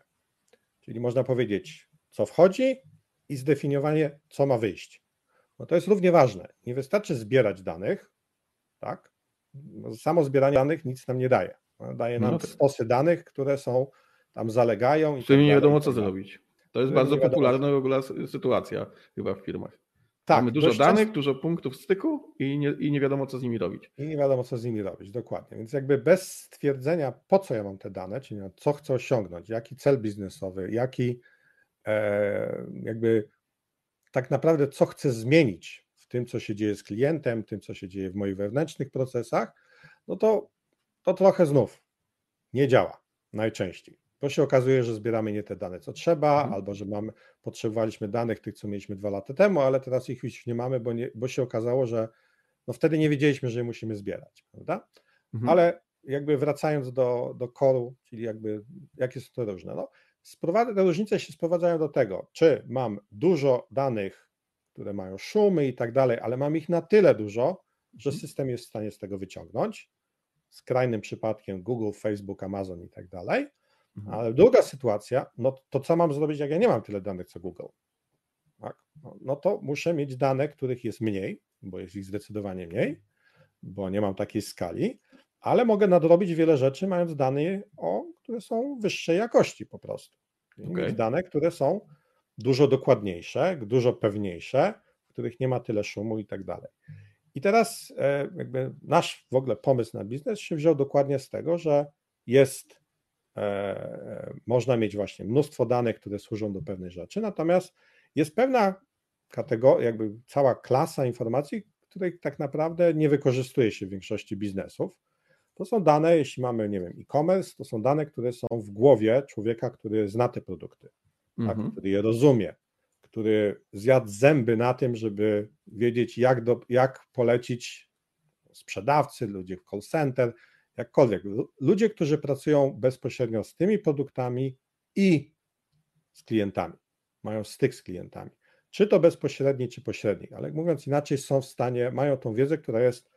Czyli można powiedzieć, co wchodzi i zdefiniowanie, co ma wyjść. No to jest równie ważne. Nie wystarczy zbierać danych, tak? Samo zbieranie danych nic nam nie daje. Daje nam no stosy danych, które są tam zalegają. I Z tymi tak nie wiadomo co zrobić. To jest bardzo popularna w ogóle sytuacja chyba w firmach. Tak, Mamy dużo danych, często... dużo punktów styku i nie, i nie wiadomo, co z nimi robić. I nie wiadomo, co z nimi robić, dokładnie. Więc jakby bez stwierdzenia, po co ja mam te dane, czyli co chcę osiągnąć, jaki cel biznesowy, jaki e, jakby tak naprawdę, co chcę zmienić w tym, co się dzieje z klientem, tym, co się dzieje w moich wewnętrznych procesach, no to, to trochę znów nie działa najczęściej to się okazuje, że zbieramy nie te dane, co trzeba, mhm. albo że mamy, potrzebowaliśmy danych tych, co mieliśmy dwa lata temu, ale teraz ich już nie mamy, bo, nie, bo się okazało, że no wtedy nie wiedzieliśmy, że je musimy zbierać, prawda? Mhm. Ale jakby wracając do, do koru, czyli jakby jakie są to różne, no, te różnice się sprowadzają do tego, czy mam dużo danych, które mają szumy i tak dalej, ale mam ich na tyle dużo, że mhm. system jest w stanie z tego wyciągnąć, skrajnym przypadkiem Google, Facebook, Amazon i tak dalej. Ale druga sytuacja, no to co mam zrobić, jak ja nie mam tyle danych co Google? Tak? No, no to muszę mieć dane, których jest mniej, bo jest ich zdecydowanie mniej, bo nie mam takiej skali, ale mogę nadrobić wiele rzeczy, mając dane, o, które są wyższej jakości po prostu. Okay. Mieć dane, które są dużo dokładniejsze, dużo pewniejsze, w których nie ma tyle szumu i tak dalej. I teraz e, jakby nasz w ogóle pomysł na biznes się wziął dokładnie z tego, że jest można mieć właśnie mnóstwo danych, które służą do pewnej rzeczy, natomiast jest pewna kategoria, jakby cała klasa informacji, której tak naprawdę nie wykorzystuje się w większości biznesów. To są dane, jeśli mamy, nie wiem, e-commerce, to są dane, które są w głowie człowieka, który zna te produkty, tak, mhm. tak, który je rozumie, który zjadł zęby na tym, żeby wiedzieć, jak, do, jak polecić sprzedawcy, ludzie w call center, jakkolwiek. Ludzie, którzy pracują bezpośrednio z tymi produktami i z klientami, mają styk z klientami, czy to bezpośredni, czy pośredni, ale mówiąc inaczej, są w stanie, mają tą wiedzę, która jest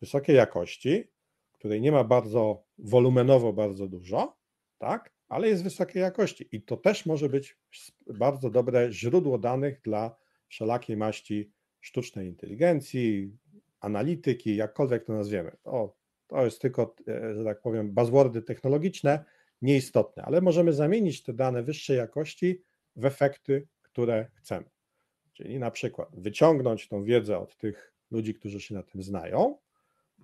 wysokiej jakości, której nie ma bardzo wolumenowo bardzo dużo, tak? ale jest wysokiej jakości i to też może być bardzo dobre źródło danych dla wszelakiej maści sztucznej inteligencji, analityki, jakkolwiek to nazwiemy. To, to jest tylko, e, że tak powiem, buzzwordy technologiczne, nieistotne, ale możemy zamienić te dane wyższej jakości w efekty, które chcemy. Czyli na przykład wyciągnąć tą wiedzę od tych ludzi, którzy się na tym znają,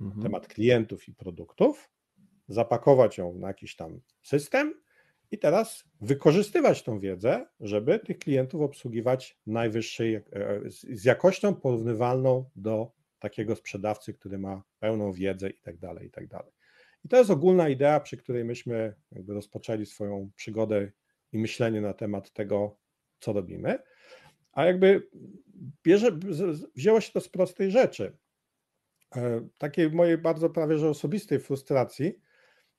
mhm. temat klientów i produktów, zapakować ją na jakiś tam system i teraz wykorzystywać tą wiedzę, żeby tych klientów obsługiwać najwyższej, e, z jakością porównywalną do takiego sprzedawcy, który ma pełną wiedzę i tak dalej, i tak dalej. I to jest ogólna idea, przy której myśmy jakby rozpoczęli swoją przygodę i myślenie na temat tego, co robimy. A jakby bierze, wzięło się to z prostej rzeczy. E, takiej mojej bardzo prawie że osobistej frustracji,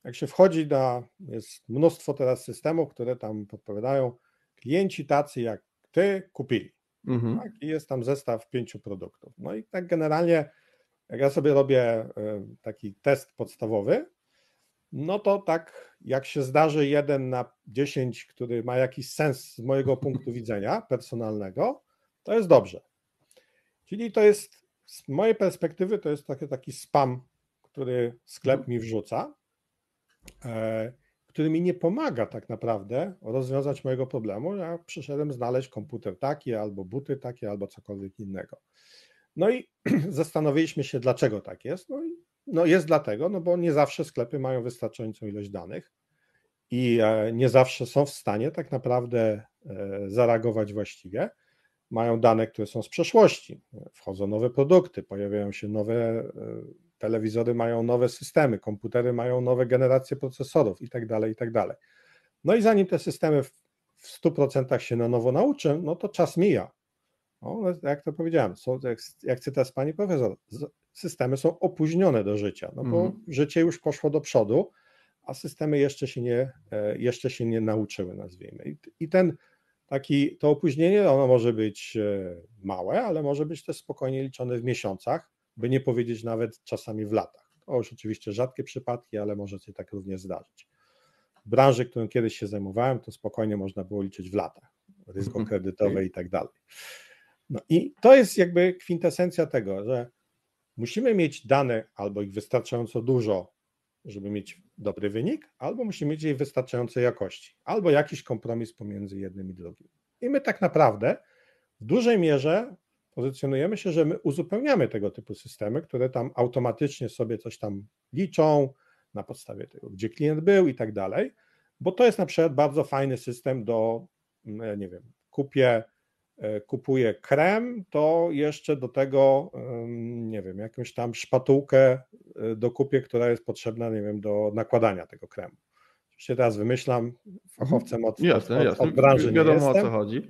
jak się wchodzi na, jest mnóstwo teraz systemów, które tam podpowiadają, klienci tacy jak ty kupili. Mhm. Tak? I jest tam zestaw pięciu produktów. No i tak generalnie, jak ja sobie robię e, taki test podstawowy, no to tak jak się zdarzy jeden na dziesięć, który ma jakiś sens z mojego punktu widzenia personalnego, to jest dobrze. Czyli to jest, z mojej perspektywy, to jest taki, taki spam, który sklep mi wrzuca, e, który mi nie pomaga tak naprawdę rozwiązać mojego problemu. Ja przyszedłem znaleźć komputer taki, albo buty takie, albo cokolwiek innego. No i zastanowiliśmy się, dlaczego tak jest. No, i, no jest dlatego, no bo nie zawsze sklepy mają wystarczającą ilość danych i e, nie zawsze są w stanie tak naprawdę e, zareagować właściwie mają dane, które są z przeszłości. Wchodzą nowe produkty, pojawiają się nowe e, telewizory, mają nowe systemy, komputery mają nowe generacje procesorów i tak dalej, i tak dalej. No i zanim te systemy w 100% się na nowo nauczą, no to czas mija. No, jak to powiedziałem, są, jak, jak cytat pani profesor, systemy są opóźnione do życia, no bo mm. życie już poszło do przodu, a systemy jeszcze się nie, e, jeszcze się nie nauczyły, nazwijmy. I, i ten taki, to opóźnienie ono może być e, małe, ale może być też spokojnie liczone w miesiącach, by nie powiedzieć nawet czasami w latach. To już oczywiście rzadkie przypadki, ale może się tak również zdarzyć. W branży, którą kiedyś się zajmowałem, to spokojnie można było liczyć w latach, ryzyko mhm. kredytowe i tak dalej. No i to jest jakby kwintesencja tego, że musimy mieć dane albo ich wystarczająco dużo, żeby mieć dobry wynik, albo musi mieć jej wystarczającej jakości, albo jakiś kompromis pomiędzy jednym i drugim. I my tak naprawdę w dużej mierze pozycjonujemy się, że my uzupełniamy tego typu systemy, które tam automatycznie sobie coś tam liczą na podstawie tego, gdzie klient był i tak dalej, bo to jest na przykład bardzo fajny system do, mm, nie wiem, kupię E, kupuję krem, to jeszcze do tego, nie wiem, jakąś tam szpatułkę e, dokupię, która jest potrzebna, nie wiem, do nakładania tego kremu. Oczywiście teraz wymyślam, fachowcem od, jasne, od, jasne. od branży Wiadomo nie jestem, o co chodzi.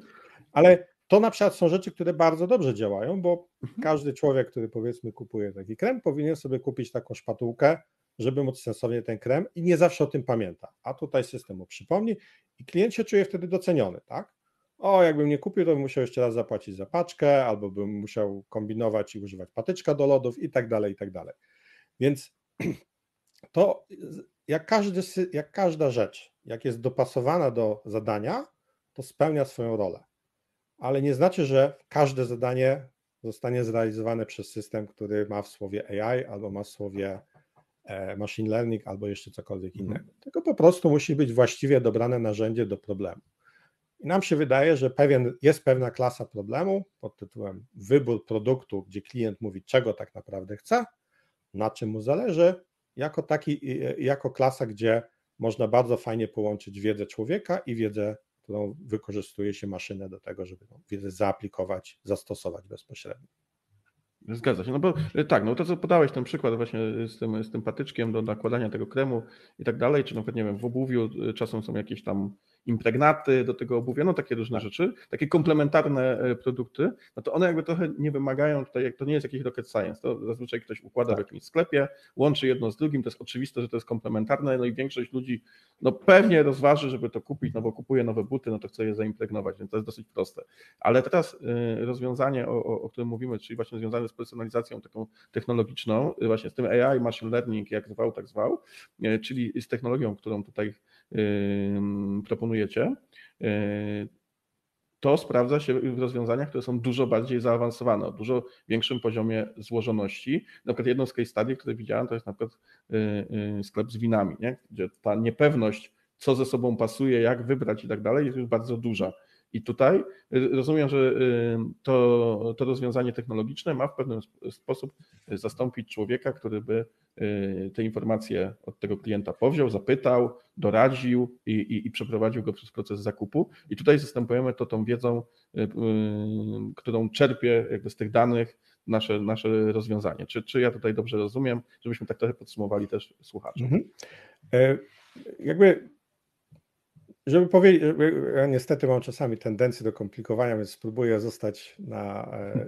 Ale to na przykład są rzeczy, które bardzo dobrze działają, bo Mhm. każdy człowiek, który powiedzmy kupuje taki krem, powinien sobie kupić taką szpatułkę, żeby móc sensownie ten krem i nie zawsze o tym pamięta. A tutaj system mu przypomni i klient się czuje wtedy doceniony, tak? o, jakbym nie kupił, to bym musiał jeszcze raz zapłacić za paczkę, albo bym musiał kombinować i używać patyczka do lodów i tak dalej, i tak dalej. Więc to jak, każdy, jak każda rzecz, jak jest dopasowana do zadania, to spełnia swoją rolę. Ale nie znaczy, że każde zadanie zostanie zrealizowane przez system, który ma w słowie AI albo ma w słowie e, machine learning albo jeszcze cokolwiek mhm. innego. Tylko po prostu musi być właściwie dobrane narzędzie do problemu. I nam się wydaje, że pewien, jest pewna klasa problemu pod tytułem wybór produktu, gdzie klient mówi, czego tak naprawdę chce, na czym mu zależy, jako, taki, jako klasa, gdzie można bardzo fajnie połączyć wiedzę człowieka i wiedzę, którą wykorzystuje się maszynę do tego, żeby tą wiedzę zaaplikować, zastosować bezpośrednio. Zgadza się. No bo e, tak, no to co podałeś ten przykład właśnie z tym, z tym patyczkiem do nakładania tego kremu i tak dalej, czy na przykład, nie wiem, w obuwiu e, czasem są jakieś tam impregnaty do tego obuwia, no takie różne rzeczy, takie komplementarne e, produkty, no to one jakby trochę nie wymagają tutaj, jak to nie jest jakiś rocket science, to zazwyczaj ktoś układa tak. w jakimś sklepie, łączy jedno z drugim, to jest oczywiste, że to jest komplementarne, no i większość ludzi no pewnie rozważy, żeby to kupić, no bo kupuje nowe buty, no to chce je zaimpregnować, więc to jest dosyć proste. Ale teraz e, rozwiązanie, o, o, o którym mówimy, czyli właśnie związane z personalizacją taką technologiczną, właśnie z tym AI, machine learning, jak zwał, tak zwał, e, czyli z technologią, którą tutaj proponujecie, to sprawdza się w rozwiązaniach, które są dużo bardziej zaawansowane, o dużo większym poziomie złożoności. Na przykład jedną z case study, które widziałem, to jest na przykład sklep z winami, nie? gdzie ta niepewność, co ze sobą pasuje, jak wybrać i tak dalej, jest już bardzo duża. I tutaj y, rozumiem, że y, to, to rozwiązanie technologiczne ma w pewien sposób zastąpić człowieka, który by y, te informacje od tego klienta powziął, zapytał, doradził i, i, i przeprowadził go przez proces zakupu. I tutaj zastępujemy to tą wiedzą, którą czerpie jakby z tych danych nasze, nasze rozwiązanie. Czy, czy ja tutaj dobrze rozumiem, żebyśmy tak trochę podsumowali też słuchaczom? Mhm. E, jakby żeby powiedzieć, ja niestety mam czasami tendencję do komplikowania, więc spróbuję zostać na, e,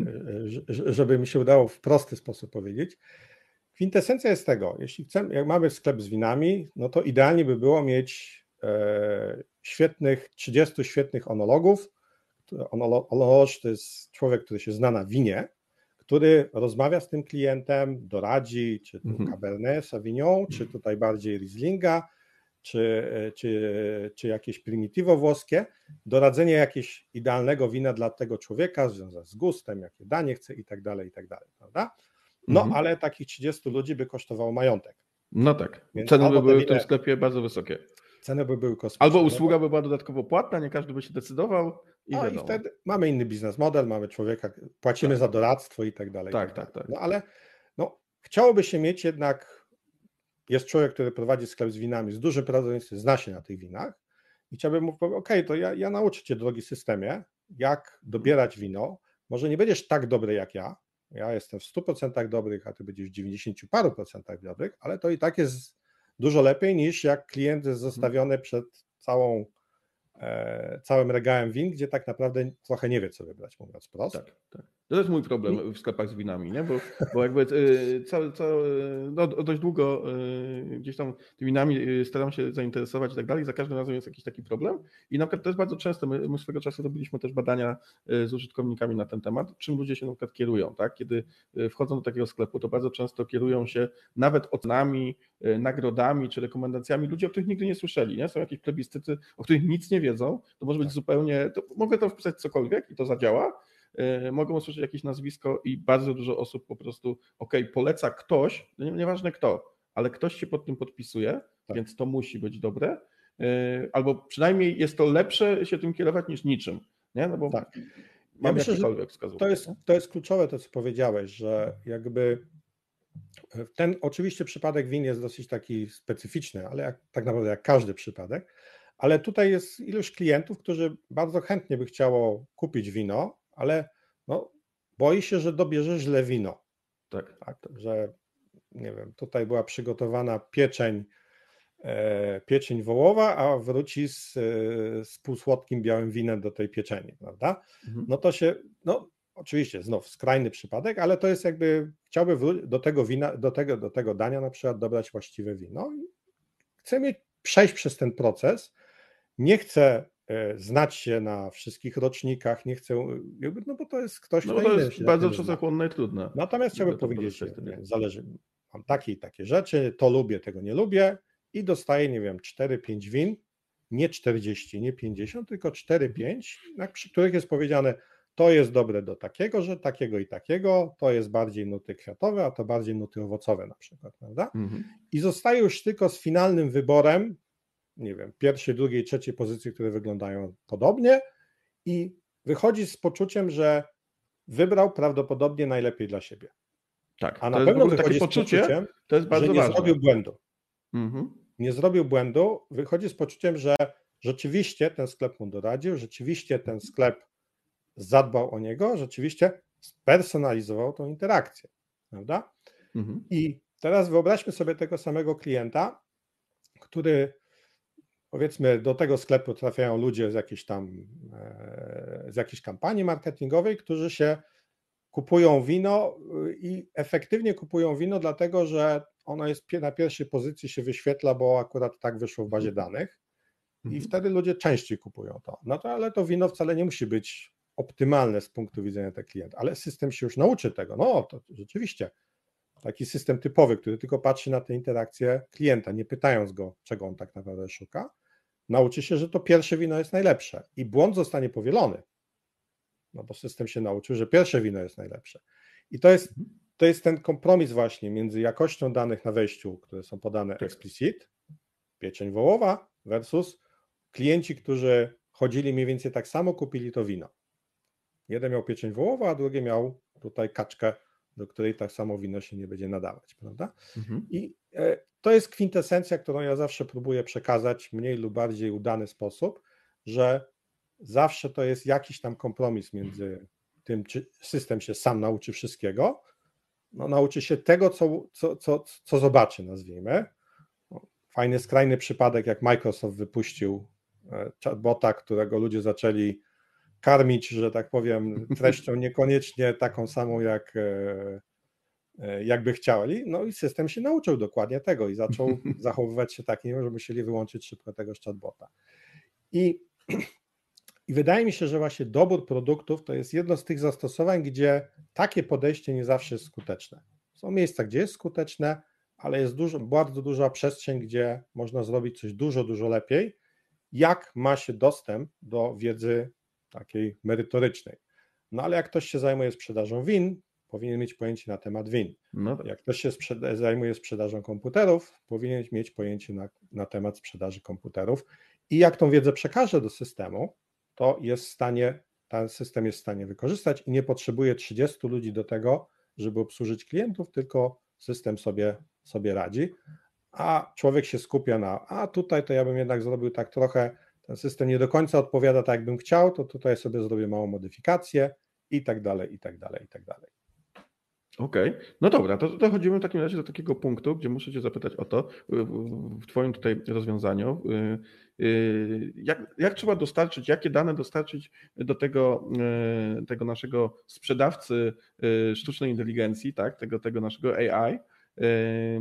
żeby mi się udało w prosty sposób powiedzieć. Kwintesencja jest tego, jeśli chcemy, jak mamy sklep z winami, no to idealnie by było mieć e, świetnych, 30 świetnych onologów. Onolog to jest człowiek, który się zna na winie, który rozmawia z tym klientem, doradzi, czy to mhm. Cabernet Sauvignon, czy tutaj bardziej Rieslinga, czy, czy, czy jakieś primitivo włoskie, doradzenie jakiegoś idealnego wina dla tego człowieka, związane z gustem, jakie danie chce i tak dalej, i tak dalej, prawda? No, mhm. ale takich 30 ludzi by kosztowało majątek. No tak, Więc ceny by były w tym sklepie bardzo wysokie. Ceny by były kosmiczne. Albo usługa by była dodatkowo płatna, nie każdy by się decydował i no i wtedy mamy inny biznes model, mamy człowieka, płacimy tak. za doradztwo i tak dalej. Tak, tak, tak. No ale no, chciałoby się mieć jednak jest człowiek, który prowadzi sklep z winami z dużym prawdopodobieństwem, zna się na tych winach i chciałbym mu powiedzieć, ok, to ja, ja nauczę cię, drogi systemie, jak dobierać wino. Może nie będziesz tak dobry jak ja, ja jestem w 100% dobrych, a ty będziesz w 90 paru procentach dobrych, ale to i tak jest dużo lepiej niż jak klient jest zostawiony przed całą, e, całym regałem win, gdzie tak naprawdę trochę nie wie, co wybrać, mówiąc prosto. Tak, tak. To jest mój problem w sklepach z winami, nie? Bo, bo jakby cały, cały, no dość długo y, gdzieś tam tymi winami y, staram się zainteresować i tak dalej. Za każdym razem jest jakiś taki problem. I na przykład to jest bardzo często. My, my swego czasu robiliśmy też badania z użytkownikami na ten temat, czym ludzie się na przykład kierują, tak? Kiedy wchodzą do takiego sklepu, to bardzo często kierują się nawet ocenami, nagrodami czy rekomendacjami ludzi, o których nigdy nie słyszeli, nie? Są jakieś plebiscyty, o których nic nie wiedzą. To może być tak. zupełnie, to mogę to wpisać cokolwiek i to zadziała E, mogą usłyszeć jakieś nazwisko i bardzo dużo osób po prostu, ok, poleca ktoś, no nieważne kto, ale ktoś się pod tym podpisuje, tak. więc to musi być dobre, e, albo przynajmniej jest to lepsze się tym kierować niż niczym, nie? No bo tak. Ja myślę, że to jest, to jest kluczowe to, co powiedziałeś, że jakby ten oczywiście przypadek win jest dosyć taki specyficzny, ale jak, tak naprawdę jak każdy przypadek, ale tutaj jest ilość klientów, którzy bardzo chętnie by chciało kupić wino, ale no, boi się, że dobierze źle wino. Tak. tak. Że nie wiem, tutaj była przygotowana pieczeń, e, pieczeń wołowa, a wróci z, e, z półsłodkim białym winem do tej pieczeni, prawda? Mhm. No to się, no oczywiście znów skrajny przypadek, ale to jest jakby, chciałby do tego wina, do tego, do tego dania na przykład dobrać właściwe wino. Chcę mieć, przejść przez ten proces, nie chcę znać się na wszystkich rocznikach, nie chcę, no bo to jest ktoś, no, kto to jest bardzo czasochłonne i trudne. Natomiast chciałbym powiedzieć, nie, zależy, mam takie i takie rzeczy, to lubię, tego nie lubię i dostaję, nie wiem, 4-5 win, nie 40, nie 50, tylko 4-5, przy których jest powiedziane, to jest dobre do takiego, że takiego i takiego, to jest bardziej nuty kwiatowe, a to bardziej nuty owocowe na przykład, prawda? Mhm. I zostaje już tylko z finalnym wyborem, nie wiem, pierwszej, drugiej, trzeciej pozycji, które wyglądają podobnie i wychodzi z poczuciem, że wybrał prawdopodobnie najlepiej dla siebie. Tak, a na pewno wychodzi takie poczucie, z poczuciem, to jest bardzo że nie ważne. zrobił błędu. Mhm. Nie zrobił błędu, wychodzi z poczuciem, że rzeczywiście ten sklep mu doradził, rzeczywiście ten sklep zadbał o niego, rzeczywiście spersonalizował tą interakcję, prawda? Mhm. I teraz wyobraźmy sobie tego samego klienta, który powiedzmy do tego sklepu trafiają ludzie z jakiejś tam e, z jakiejś kampanii marketingowej, którzy się kupują wino y, i efektywnie kupują wino, dlatego że ono jest na pierwszej pozycji się wyświetla, bo akurat tak wyszło w bazie mhm. danych i mhm. wtedy ludzie częściej kupują to. No to ale to wino wcale nie musi być optymalne z punktu widzenia tego klienta, ale system się już nauczy tego. No to rzeczywiście taki system typowy, który tylko patrzy na te interakcje klienta, nie pytając go, czego on tak naprawdę szuka, nauczy się, że to pierwsze wino jest najlepsze i błąd zostanie powielony. No bo system się nauczył, że pierwsze wino jest najlepsze. I to jest, to jest ten kompromis właśnie między jakością danych na wejściu, które są podane tak. explicit, pieczeń wołowa versus klienci, którzy chodzili mniej więcej tak samo, kupili to wino. Jeden miał pieczeń wołowa, a drugi miał tutaj kaczkę, do której tak samo wino się nie będzie nadawać, prawda? Mhm. I to jest kwintesencja, którą ja zawsze próbuję przekazać w mniej lub bardziej udany sposób, że zawsze to jest jakiś tam kompromis między tym, czy system się sam nauczy wszystkiego, no, nauczy się tego, co, co, co, co zobaczy, nazwijmy. No, fajny, skrajny przypadek, jak Microsoft wypuścił e, chatbota, którego ludzie zaczęli karmić, że tak powiem, treścią niekoniecznie taką samą, jak e, e, jakby chcieli. No i system się nauczył dokładnie tego i zaczął zachowywać się tak, że musieli wyłączyć szybko tego chatbota. I, I wydaje mi się, że właśnie dobór produktów to jest jedno z tych zastosowań, gdzie takie podejście nie zawsze jest skuteczne. Są miejsca, gdzie jest skuteczne, ale jest dużo, bardzo duża przestrzeń, gdzie można zrobić coś dużo, dużo lepiej, jak ma się dostęp do wiedzy takiej merytorycznej. No ale jak ktoś się zajmuje sprzedażą win, powinien mieć pojęcie na temat win. No tak. Jak ktoś się sprzeda- zajmuje sprzedażą komputerów, powinien mieć pojęcie na, na temat sprzedaży komputerów. I jak tą wiedzę przekaże do systemu, to jest w stanie, ten system jest w stanie wykorzystać i nie potrzebuje 30 ludzi do tego, żeby obsłużyć klientów, tylko system sobie, sobie radzi, a człowiek się skupia na, a tutaj to ja bym jednak zrobił tak trochę ten system nie do końca odpowiada tak, jakbym chciał, to tutaj sobie zrobię małą modyfikację i tak dalej, i tak dalej, i tak dalej. Okej, okay. no dobra, to dochodzimy w takim razie do takiego punktu, gdzie muszę Cię zapytać o to, w Twoim tutaj rozwiązaniu, y, y, jak, jak trzeba dostarczyć, jakie dane dostarczyć do tego, y, tego naszego sprzedawcy sztucznej inteligencji, tak, tego, tego naszego AI,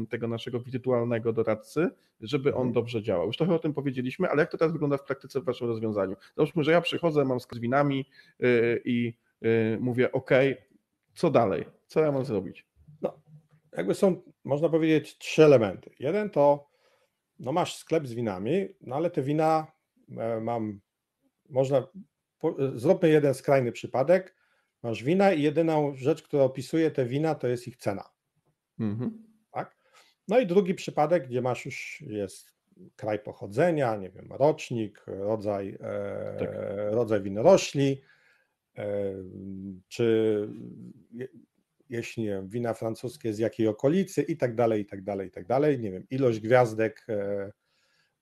tego naszego wirtualnego doradcy, żeby on mhm. dobrze działał. Już trochę o tym powiedzieliśmy, ale jak to teraz wygląda w praktyce w Waszym rozwiązaniu? Załóżmy, że ja przychodzę, mam z winami i mówię, OK, co dalej? Co ja mam zrobić? No, jakby są, można powiedzieć, trzy elementy. Jeden to, no masz sklep z winami, no ale te wina e, mam, można, zróbmy jeden skrajny przypadek, masz wina i jedyną rzecz, która opisuje te wina, to jest ich cena. Mhm. Tak? No i drugi przypadek, gdzie masz już jest kraj pochodzenia, nie wiem, rocznik, rodzaj, e, tak. rodzaj winorośli, czy jeśli nie wiem, wina francuskie z jakiej okolicy i tak dalej, i tak dalej, i tak dalej, nie wiem, ilość gwiazdek e,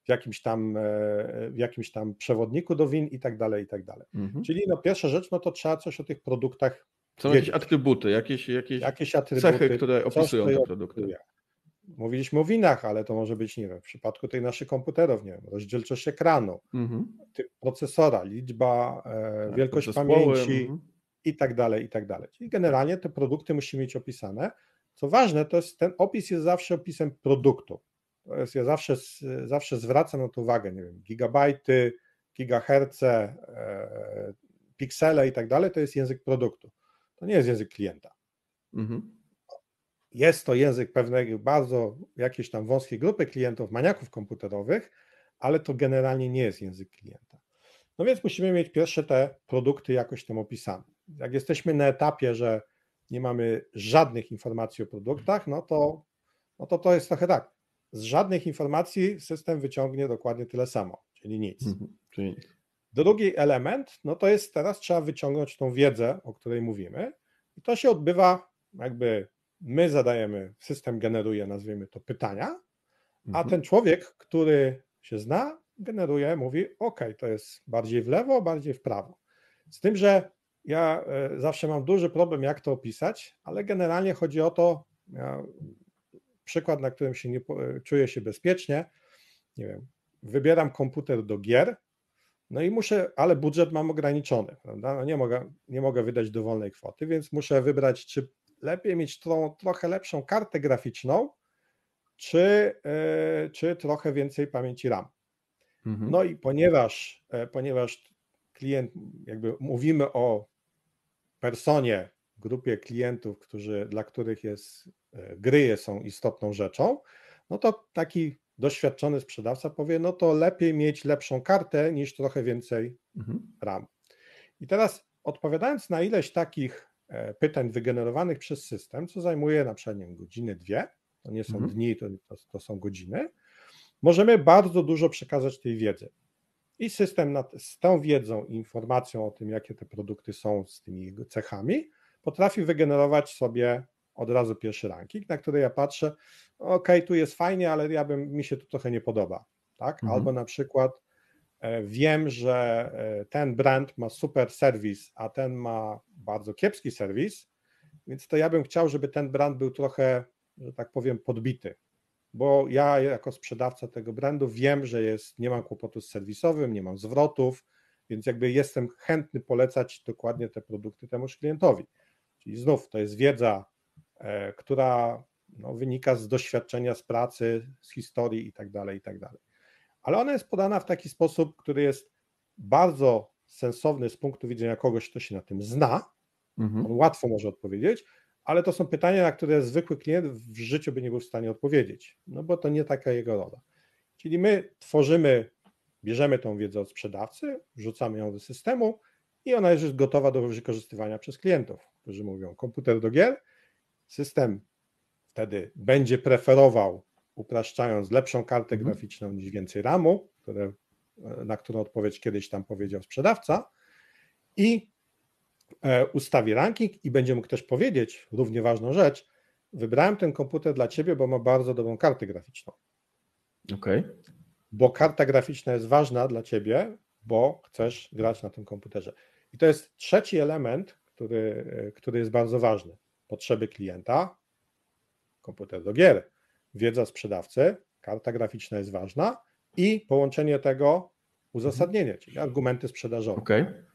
w jakimś tam, w jakimś tam przewodniku do win i tak dalej, i tak dalej. Mhm. Czyli no pierwsza rzecz, no to trzeba coś o tych produktach są wiedzieć. jakieś atrybuty, jakieś, jakieś, jakieś atrybuty, cechy, które opisują te produkty. Mówiliśmy o winach, ale to może być, nie wiem, w przypadku tej naszych komputerów, nie wiem, rozdzielczość ekranu, mhm. typ procesora, liczba, e, tak, wielkość pamięci mhm. i tak dalej, i tak dalej. Czyli generalnie te produkty musimy mieć opisane. Co ważne, to jest ten opis jest zawsze opisem produktu. To jest, ja zawsze, zawsze zwracam na to uwagę, nie wiem, gigabajty, gigaherce, e, piksele i tak dalej, to jest język produktu. To nie jest język klienta. Mhm. Jest to język pewnej bardzo jakiejś tam wąskiej grupy klientów, maniaków komputerowych, ale to generalnie nie jest język klienta. No więc musimy mieć pierwsze te produkty jakoś tam opisane. Jak jesteśmy na etapie, że nie mamy żadnych informacji o produktach, no to, no to to jest trochę tak. Z żadnych informacji system wyciągnie dokładnie tyle samo, czyli nic. Mhm, czyli nic. Drugi element, no to jest teraz trzeba wyciągnąć tą wiedzę, o której mówimy, i to się odbywa jakby my zadajemy, system generuje, nazwijmy to, pytania, a mhm. ten człowiek, który się zna, generuje, mówi: OK, to jest bardziej w lewo, bardziej w prawo. Z tym, że ja e, zawsze mam duży problem, jak to opisać, ale generalnie chodzi o to, ja, przykład, na którym się nie czuję się bezpiecznie, nie wiem, wybieram komputer do gier, no i muszę, ale budżet mam ograniczony, prawda? No nie, mogę, nie mogę wydać dowolnej kwoty, więc muszę wybrać, czy lepiej mieć tą, trochę lepszą kartę graficzną, czy, yy, czy trochę więcej pamięci RAM. Mhm. No i ponieważ, yy, ponieważ klient, jakby mówimy o personie, grupie klientów, którzy, dla których jest, yy, gry są istotną rzeczą, no to taki doświadczony sprzedawca powie, no to lepiej mieć lepszą kartę niż trochę więcej mhm. RAM. I teraz odpowiadając na ileś takich e, pytań wygenerowanych przez system, co zajmuje na przykład godziny, dwie, to nie są mhm. dni, to, to, to są godziny, możemy bardzo dużo przekazać tej wiedzy. I system nad, z tą wiedzą i informacją o tym, jakie te produkty są z tymi cechami, potrafi wygenerować sobie od razu pierwszy ranking, na który ja patrzę, ok, tu jest fajnie, ale ja bym, mi się tu trochę nie podoba, tak? Mhm. Albo na przykład e, wiem, że e, ten brand ma super serwis, a ten ma bardzo kiepski serwis, więc to ja bym chciał, żeby ten brand był trochę, że tak powiem, podbity, bo ja jako sprzedawca tego brandu wiem, że jest, nie mam kłopotu z serwisowym, nie mam zwrotów, więc jakby jestem chętny polecać dokładnie te produkty temuż klientowi. Czyli znów to jest wiedza, e, która no, wynika z doświadczenia, z pracy, z historii i tak Ale ona jest podana w taki sposób, który jest bardzo sensowny z punktu widzenia kogoś, kto się na tym zna. Mhm. On łatwo może odpowiedzieć, ale to są pytania, na które zwykły klient w życiu by nie był w stanie odpowiedzieć, no bo to nie taka jego rola. Czyli my tworzymy, bierzemy tą wiedzę od sprzedawcy, wrzucamy ją do systemu i ona jest już gotowa do wykorzystywania przez klientów, którzy mówią komputer do gier, system wtedy będzie preferował, upraszczając, lepszą kartę mhm. graficzną niż więcej RAMu, które, na którą odpowiedź kiedyś tam powiedział sprzedawca i E, ustawi ranking i będzie mógł też powiedzieć równie ważną rzecz. Wybrałem ten komputer dla ciebie, bo ma bardzo dobrą kartę graficzną. Okej. Okay. Bo karta graficzna jest ważna dla ciebie, bo chcesz grać na tym komputerze. I to jest trzeci element, który, e, który jest bardzo ważny. Potrzeby klienta, komputer do gier, wiedza sprzedawcy, karta graficzna jest ważna i połączenie tego uzasadnienie, czyli argumenty sprzedażowe. Okay.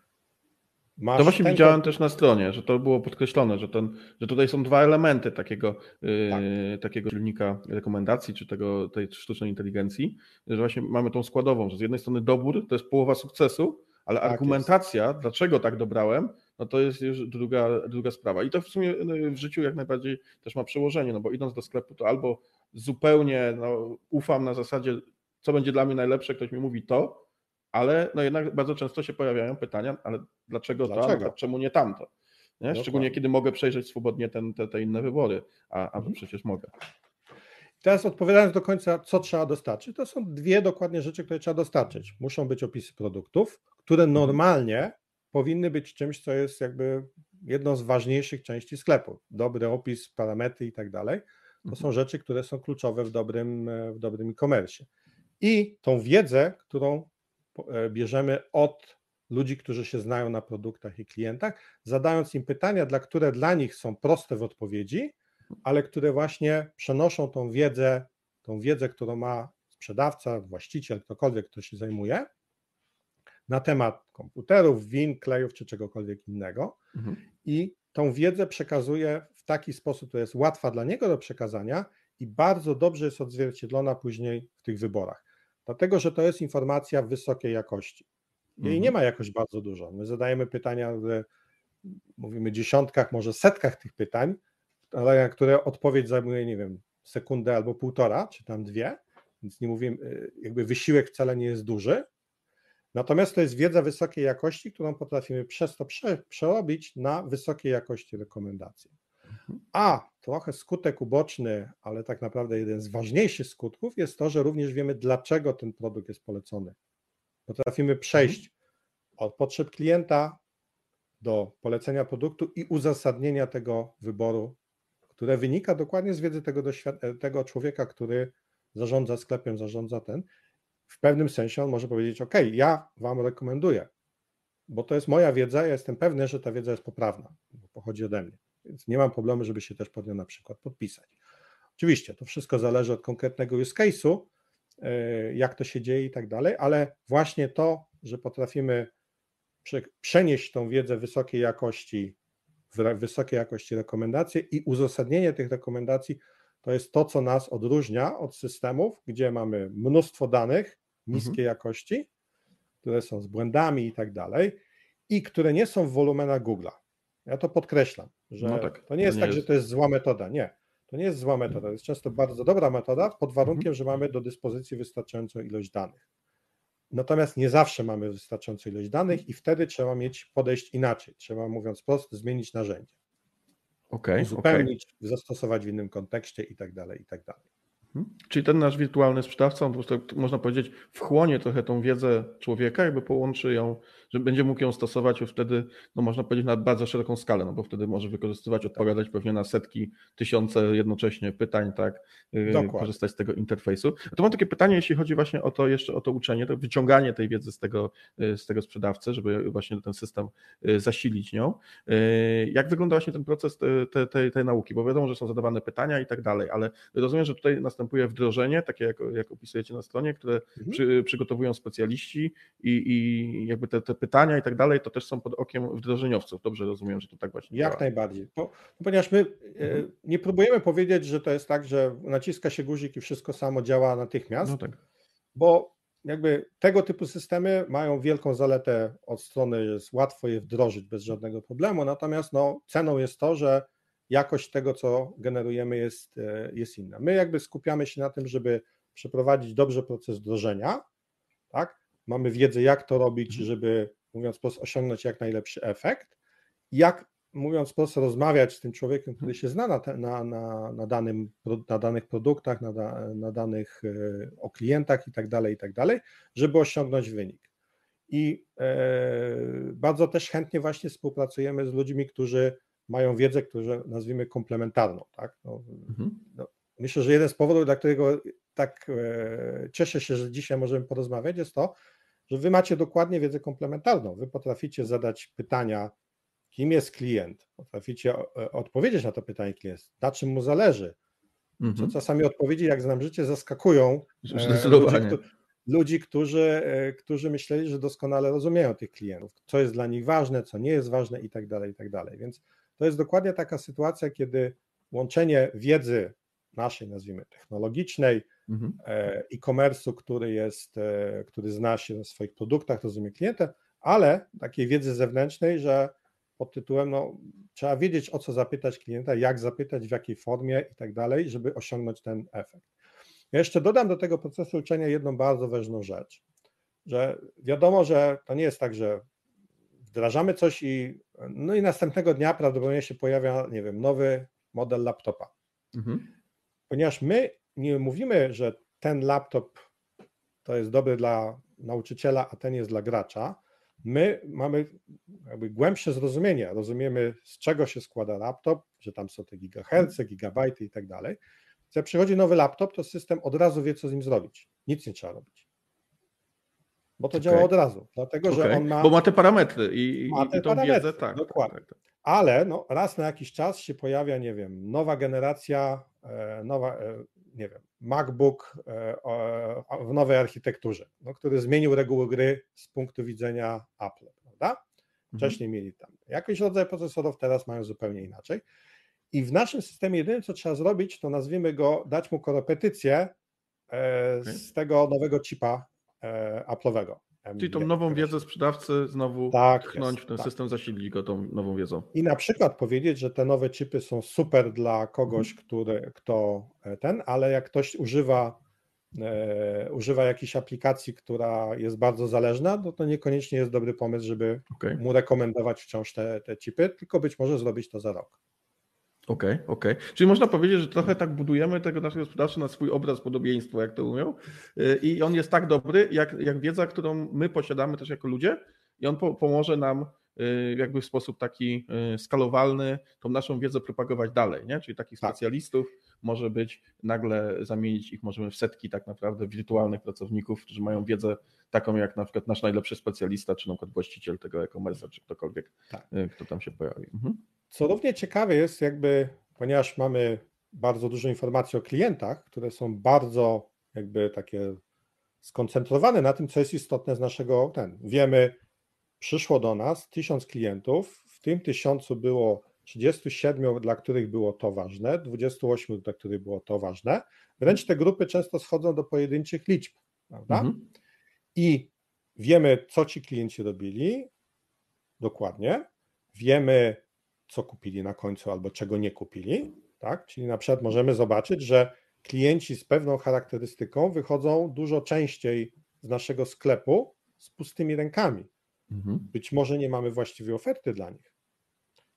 Masz to właśnie ten... widziałem też na stronie, że to było podkreślone, że, ten, że tutaj są dwa elementy takiego, yy, tak. takiego silnika rekomendacji, czy tego, tej sztucznej inteligencji, że właśnie mamy tą składową, że z jednej strony dobór to jest połowa sukcesu, ale tak argumentacja, jest. dlaczego tak dobrałem, no to jest już druga, druga sprawa. I to w sumie no, w życiu jak najbardziej też ma przełożenie, no bo idąc do sklepu, to albo zupełnie no, ufam na zasadzie, co będzie dla mnie najlepsze, ktoś mi mówi to, ale no jednak bardzo często się pojawiają pytania, ale dlaczego, dlaczego? to, a czemu nie tamto? Nie? Szczególnie kiedy mogę przejrzeć swobodnie ten, te, te inne wybory, a, a mhm. przecież mogę. Teraz odpowiadając do końca, co trzeba dostarczyć, to są dwie dokładnie rzeczy, które trzeba dostarczyć. Muszą być opisy produktów, które mhm. normalnie powinny być czymś, co jest jakby jedną z ważniejszych części sklepu. Dobry opis, parametry i tak dalej. To są mhm. rzeczy, które są kluczowe w dobrym, w dobrym e-commerce. I tą wiedzę, którą E, bierzemy od ludzi, którzy się znają na produktach i klientach, zadając im pytania, dla które dla nich są proste w odpowiedzi, ale które właśnie przenoszą tą wiedzę, tą wiedzę, którą ma sprzedawca, właściciel, ktokolwiek, kto się zajmuje, na temat komputerów, win, klejów czy czegokolwiek innego. Mhm. I tą wiedzę przekazuje w taki sposób, który jest łatwa dla niego do przekazania i bardzo dobrze jest odzwierciedlona później w tych wyborach. Dlatego, że to jest informacja wysokiej jakości. Jej mhm. nie ma jakoś bardzo dużo. My zadajemy pytania, mówimy dziesiątkach, może setkach tych pytań, ale na które odpowiedź zajmuje, nie wiem, sekundę albo półtora, czy tam dwie, więc nie mówimy, jakby wysiłek wcale nie jest duży. Natomiast to jest wiedza wysokiej jakości, którą potrafimy przez to prze, przerobić na wysokiej jakości rekomendacje. A trochę skutek uboczny, ale tak naprawdę jeden z ważniejszych skutków jest to, że również wiemy, dlaczego ten produkt jest polecony. Potrafimy przejść od potrzeb klienta do polecenia produktu i uzasadnienia tego wyboru, które wynika dokładnie z wiedzy tego, tego człowieka, który zarządza sklepem, zarządza ten. W pewnym sensie on może powiedzieć: OK, ja Wam rekomenduję, bo to jest moja wiedza, ja jestem pewny, że ta wiedza jest poprawna, bo pochodzi ode mnie. Więc nie mam problemu, żeby się też pod nią na przykład podpisać. Oczywiście to wszystko zależy od konkretnego use case'u, e, jak to się dzieje i tak dalej, ale właśnie to, że potrafimy przenieść tą wiedzę wysokiej jakości w wysokiej jakości rekomendacje i uzasadnienie tych rekomendacji to jest to, co nas odróżnia od systemów, gdzie mamy mnóstwo danych niskiej mhm. jakości, które są z błędami i tak dalej, i które nie są w wolumenach Google'a. Ja to podkreślam, że no tak, to nie jest to nie tak, jest... że to jest zła metoda. Nie. to nie jest zła metoda, to jest często bardzo dobra metoda, pod warunkiem, że mamy do dyspozycji wystarczającą ilość danych. Natomiast nie zawsze mamy wystarczającą ilość danych i wtedy trzeba mieć podejść inaczej. Trzeba, mówiąc prosto, zmienić narzędzie. Okay, uzupełnić, okay. zastosować w innym kontekście i tak dalej, i tak dalej. Czyli ten nasz wirtualny sprzedawca, on po prostu, można powiedzieć, wchłonie trochę tą wiedzę człowieka, jakby połączy ją, że będzie mógł ją stosować już wtedy, no można powiedzieć, na bardzo szeroką skalę, no bo wtedy może wykorzystywać, odpowiadać pewnie na setki, tysiące jednocześnie pytań, tak, y, Dokładnie. korzystać z tego interfejsu. A to mam takie pytanie, jeśli chodzi właśnie o to jeszcze o to uczenie, to wyciąganie tej wiedzy z tego, y, z tego sprzedawcy, żeby właśnie ten system y, zasilić nią. Jak wygląda właśnie ten proces tej, tej, tej nauki? Bo wiadomo, że są zadawane pytania i tak dalej, ale rozumiem, że tutaj następuje następuje wdrożenie, takie jak, jak opisujecie na stronie, które mhm. przy, przygotowują specjaliści i, i jakby te, te, pytania i tak dalej, to też są pod okiem wdrożeniowców. Dobrze rozumiem, że to tak właśnie Jak działa. najbardziej. Bo, ponieważ my e, mhm. nie próbujemy powiedzieć, że to jest tak, że naciska się guzik i wszystko samo działa natychmiast, no tak. bo jakby tego typu systemy mają wielką zaletę od strony, jest łatwo je wdrożyć bez żadnego problemu, natomiast no, ceną jest to, że jakość tego, co generujemy, jest, e, jest inna. My jakby skupiamy się na tym, żeby przeprowadzić dobrze proces wdrożenia, tak? Mamy wiedzę, jak to robić, mhm. żeby, mówiąc prosto, osiągnąć jak najlepszy efekt, jak, mówiąc prosto, rozmawiać z tym człowiekiem, który się zna na, na, na, na, danym, na danych produktach, na, na danych e, o klientach i tak dalej, i tak dalej, żeby osiągnąć wynik. I e, bardzo też chętnie właśnie współpracujemy z ludźmi, którzy mają wiedzę, którą nazwijmy komplementarną. Tak? No, mhm. no, myślę, że jeden z powodów, dla którego tak e, cieszę się, że dzisiaj możemy porozmawiać, jest to, że wy macie dokładnie wiedzę komplementarną. Wy potraficie zadać pytania, kim jest klient, potraficie e, odpowiedzieć na to pytanie klient, na czym mu zależy. Mhm. Co czasami odpowiedzi, jak znam życie, zaskakują e, ludzi, ludzi, którzy, którzy myśleli, że doskonale rozumieją tych klientów, co jest dla nich ważne, co nie jest ważne i tak dalej, i tak dalej. Więc to jest dokładnie taka sytuacja, kiedy łączenie wiedzy naszej, nazwijmy technologicznej, mhm. E, e-commerce'u, który jest, e, który zna się na swoich produktach, rozumie klienta, ale takiej wiedzy zewnętrznej, że pod tytułem no, trzeba wiedzieć, o co zapytać klienta, jak zapytać, w jakiej formie i tak dalej, żeby osiągnąć ten efekt. Ja jeszcze dodam do tego procesu uczenia jedną bardzo ważną rzecz, że wiadomo, że to nie jest tak, że wdrażamy coś i no i następnego dnia prawdopodobnie się pojawia, nie wiem, nowy model laptopa. Mhm. Ponieważ my nie mówimy, że ten laptop to jest dobry dla nauczyciela, a ten jest dla gracza. My mamy jakby głębsze zrozumienie, rozumiemy z czego się składa laptop, że tam są te gigaherce, gigabajty i tak dalej. Jak przychodzi nowy laptop, to system od razu wie, co z nim zrobić. Nic nie trzeba robić bo to okay. działa od razu, dlatego okay. że on ma... Bo ma te parametry i, ma te i tą parametry, wiedzę, tak. Dokładnie. Tak, tak. Ale no, raz na jakiś czas się pojawia, nie wiem, nowa generacja, e, nowa, e, nie wiem, MacBook e, w nowej architekturze, no, który zmienił reguły gry z punktu widzenia Apple, prawda? Mhm. Wcześniej mhm. mieli tam jakiś rodzaj procesorów, teraz mają zupełnie inaczej. I w naszym systemie jedyne, co trzeba zrobić, to nazwijmy go, dać mu korepetycję z tego nowego chipa Apple'owego. Czyli tą nową wiedzę sprzedawcy znowu tak tchnąć jest, w ten tak. system, zasilić go tą nową wiedzą. I na przykład powiedzieć, że te nowe chipy są super dla kogoś, hmm. który, kto e, ten, ale jak ktoś używa, e, używa jakiejś aplikacji, która jest bardzo zależna, no to niekoniecznie jest dobry pomysł, żeby okay. mu rekomendować wciąż te, te chipy, tylko być może zrobić to za rok. Okej, okay, okej. Okay. Czyli można powiedzieć, że trochę tak budujemy tego naszego sprzedawcy na swój obraz podobieństwa, jak to mówią. Y, I on jest tak dobry, jak, jak wiedza, którą my posiadamy też jako ludzie, i on po, pomoże nam y, jakby w sposób taki y, skalowalny tą naszą wiedzę propagować dalej, nie? Czyli takich tak. specjalistów może być, nagle zamienić ich możemy w setki tak naprawdę wirtualnych pracowników, którzy mają wiedzę taką jak na przykład nasz najlepszy specjalista, czy na przykład właściciel tego e-commerce, czy ktokolwiek, tak. kto tam się pojawi. Mhm. Co równie ciekawe jest, jakby, ponieważ mamy bardzo dużo informacji o klientach, które są bardzo jakby takie skoncentrowane na tym, co jest istotne z naszego ten. Wiemy, przyszło do nas tysiąc klientów, w tym tysiącu było 37, dla których było to ważne, 28, dla których było to ważne. Wręcz te grupy często schodzą do pojedynczych liczb, prawda? Mhm. I wiemy, co ci klienci robili dokładnie. Wiemy, co kupili na końcu albo czego nie kupili. tak? Czyli na przykład możemy zobaczyć, że klienci z pewną charakterystyką wychodzą dużo częściej z naszego sklepu z pustymi rękami. Mhm. Być może nie mamy właściwej oferty dla nich.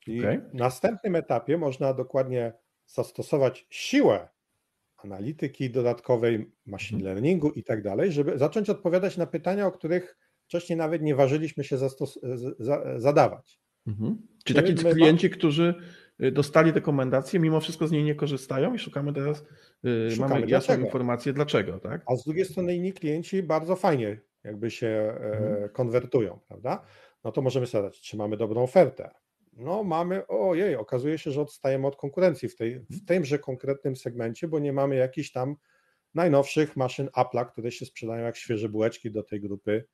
I okay. w następnym etapie można dokładnie zastosować siłę analityki dodatkowej, machine mhm. learningu i tak dalej, żeby zacząć odpowiadać na pytania, o których wcześniej nawet nie ważyliśmy się zadawać. Mhm. Czy taki klienci, którzy y, dostali rekomendację, mimo wszystko z niej nie korzystają i szukamy teraz, y, szukamy mamy jasną informację dlaczego, tak? A z drugiej strony inni klienci bardzo fajnie jakby się e, mhm. konwertują, prawda? No to możemy zadać, czy mamy dobrą ofertę. No mamy, ojej, okazuje się, że odstajemy od konkurencji w, tej, w mhm. tymże konkretnym segmencie, bo nie mamy jakichś tam najnowszych maszyn Apple'a, które się sprzedają jak świeże bułeczki do tej grupy,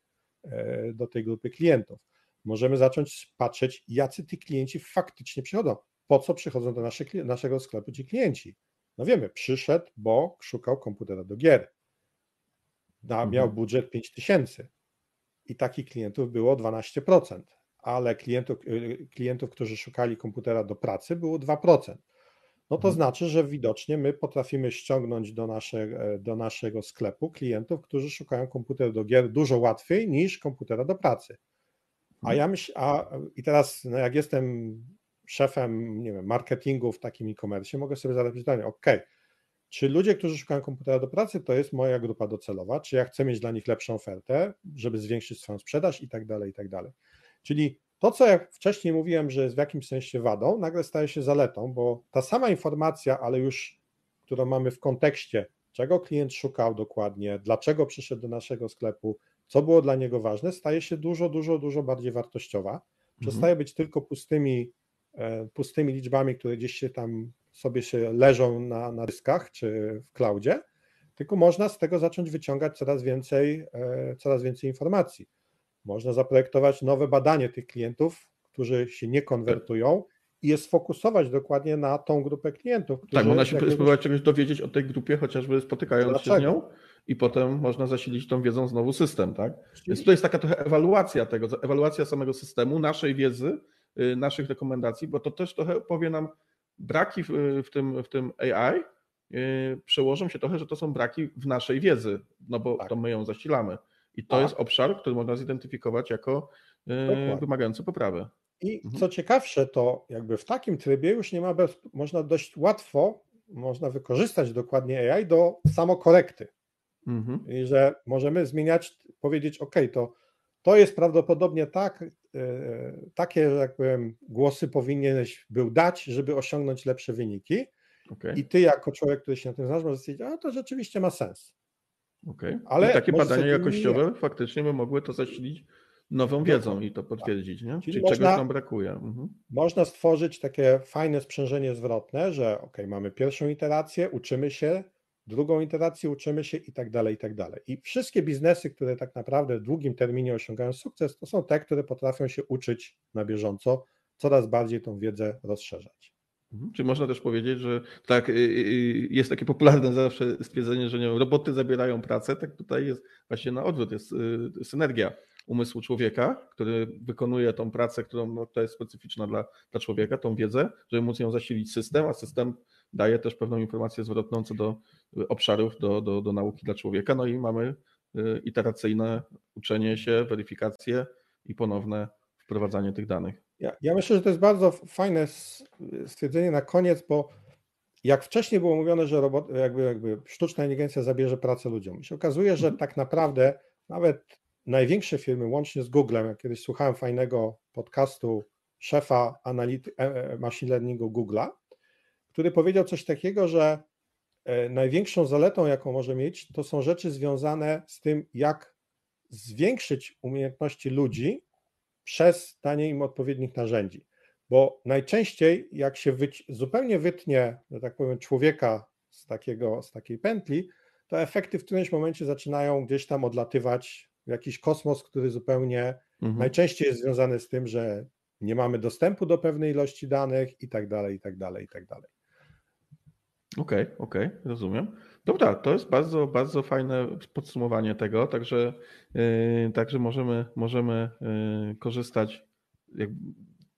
e, do tej grupy klientów możemy zacząć patrzeć, jacy ci klienci faktycznie przychodzą. Po co przychodzą do naszej, naszego sklepu ci klienci? No wiemy, przyszedł, bo szukał komputera do gier. miał mhm. budżet 5000 i takich klientów było 12%, ale klientów, y, klientów, którzy szukali komputera do pracy było 2%. No to mhm. znaczy, że widocznie my potrafimy ściągnąć do, nasze, do naszego sklepu klientów, którzy szukają komputera do gier dużo łatwiej niż komputera do pracy. A ja myślę, a i teraz, no jak jestem szefem, nie wiem, marketingu w takim e-commerce, mogę sobie zadać pytanie, ok, czy ludzie, którzy szukają komputera do pracy, to jest moja grupa docelowa, czy ja chcę mieć dla nich lepszą ofertę, żeby zwiększyć swoją sprzedaż i tak dalej, i tak dalej. Czyli to, co jak wcześniej mówiłem, że jest w jakimś sensie wadą, nagle staje się zaletą, bo ta sama informacja, ale już, którą mamy w kontekście, czego klient szukał dokładnie, dlaczego przyszedł do naszego sklepu, co było dla niego ważne, staje się dużo, dużo, dużo bardziej wartościowa. Mhm. Przestaje być tylko pustymi, e, pustymi liczbami, które gdzieś się tam sobie się leżą na, na dyskach czy w cloudzie, tylko można z tego zacząć wyciągać coraz więcej, e, coraz więcej informacji. Można zaprojektować nowe badanie tych klientów, którzy się nie konwertują i je sfokusować dokładnie na tą grupę klientów. Tak, można się spróbować czegoś dowiedzieć o tej grupie, chociażby spotykając Dlaczego? się z nią i potem można zasilić tą wiedzą znowu system, tak? Więc to jest taka trochę ewaluacja tego, ewaluacja samego systemu, naszej wiedzy, y, naszych rekomendacji, bo to też trochę powie nam braki w, w tym, w tym AI, yy, przełożą się trochę, że to są braki w naszej wiedzy, no bo tak. to my ją zasilamy. I to tak. jest obszar, który można zidentyfikować jako yy, wymagający poprawy. I mhm. co ciekawsze, to jakby w takim trybie już nie ma, bez, można dość łatwo, można wykorzystać dokładnie AI do samokorekty. Mhm. I że możemy zmieniać, powiedzieć, OK, to, to jest prawdopodobnie tak, yy, takie, że jak powiem, głosy powinieneś był dać, żeby osiągnąć lepsze wyniki. Okay. I ty, jako człowiek, który się na tym znasz, możesz stwierdzić, a to rzeczywiście ma sens. Okay. Ale I takie badania jakościowe nie... faktycznie by mogły to zasilić nową wiedzą i to potwierdzić, nie? Czyli, Czyli można, czegoś nam brakuje. Mhm. Można stworzyć takie fajne sprzężenie zwrotne, że ok, mamy pierwszą iterację, uczymy się, drugą iterację uczymy się i tak dalej, i tak dalej. I wszystkie biznesy, które tak naprawdę w długim terminie osiągają sukces, to są te, które potrafią się uczyć na bieżąco, coraz bardziej tą wiedzę rozszerzać. Mhm. Czy można też powiedzieć, że tak, y, y, y, jest takie popularne zawsze stwierdzenie, że nie, roboty zabierają pracę, tak tutaj jest właśnie na odwrót, jest synergia umysłu człowieka, który wykonuje tą pracę, którą no, to jest specyficzna dla, dla człowieka, tą wiedzę, żeby móc ją zasilić system, a system daje też pewną informację zwrotną co do obszarów, do, do, do nauki dla człowieka. No i mamy iteracyjne uczenie się, weryfikację i ponowne wprowadzanie tych danych. Ja, ja myślę, że to jest bardzo fajne stwierdzenie na koniec, bo jak wcześniej było mówione, że robot, jakby, jakby sztuczna inteligencja zabierze pracę ludziom, się okazuje, że mhm. tak naprawdę nawet największe firmy, łącznie z Googlem, jak kiedyś słuchałem fajnego podcastu szefa anality, e, e, machine learningu Google'a, który powiedział coś takiego, że e, największą zaletą, jaką może mieć, to są rzeczy związane z tym, jak zwiększyć umiejętności ludzi przez danie im odpowiednich narzędzi. Bo najczęściej, jak się wyci zupełnie wytnie, że tak powiem, człowieka z, takiego, z takiej pętli, to efekty w którymś momencie zaczynają gdzieś tam odlatywać w jakiś kosmos, który zupełnie mhm. najczęściej jest związany z tym, że nie mamy dostępu do pewnej ilości danych i tak dalej, i tak dalej, i tak dalej. Okej, okay, okej, okay, rozumiem. Dobra, to jest bardzo, bardzo fajne podsumowanie tego, także, yy, także możemy, możemy yy, korzystać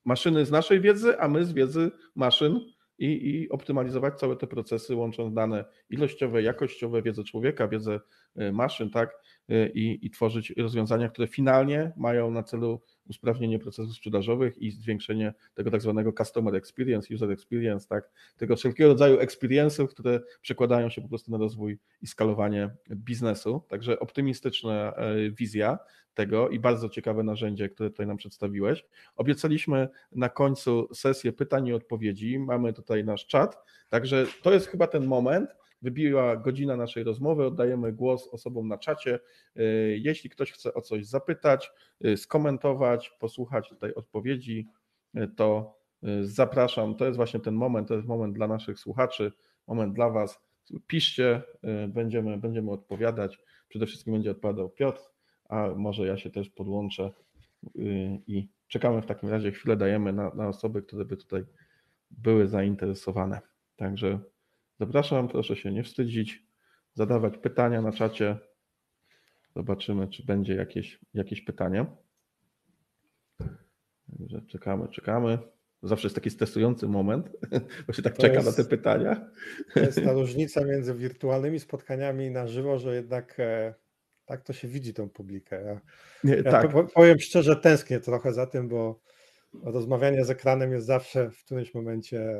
maszyny z naszej wiedzy, a my z wiedzy maszyn i, i optymalizować całe te procesy, łącząc dane ilościowe, jakościowe, wiedzę człowieka, wiedzę y, maszyn, tak, y, i, i tworzyć rozwiązania, które finalnie mają na celu usprawnienie procesów sprzedażowych i zwiększenie tego tak zwanego customer experience, user experience, tak, tego wszelkiego rodzaju experience'ów, które przekładają się po prostu na rozwój i skalowanie biznesu. Także optymistyczna e, wizja tego i bardzo ciekawe narzędzie, które tutaj nam przedstawiłeś. Obiecaliśmy na końcu sesję pytań i odpowiedzi. Mamy tutaj nasz czat, także to jest chyba ten moment, Wybiła godzina naszej rozmowy, oddajemy głos osobom na czacie. E, jeśli ktoś chce o coś zapytać, e, skomentować, posłuchać tutaj odpowiedzi, e, to zapraszam. To jest właśnie ten moment, to jest moment dla naszych słuchaczy, moment dla Was. Piszcie, będziemy, będziemy odpowiadać. Przede wszystkim będzie odpowiadał Piotr, a może ja się też podłączę i czekamy w takim razie, chwilę dajemy na, na osoby, które by tutaj były zainteresowane. Także Zapraszam, proszę się nie wstydzić, zadawać pytania na czacie. Zobaczymy, czy będzie jakieś, jakieś pytanie. Także czekamy, czekamy. Zawsze jest taki stresujący moment, bo się tak to czeka jest, na te pytania. To jest ta różnica między wirtualnymi spotkaniami na żywo, że jednak e, tak to się widzi tą publikę. Ja, Nie, ja tak. powiem szczerze, tęsknię trochę za tym, bo rozmawianie z ekranem jest zawsze w którymś momencie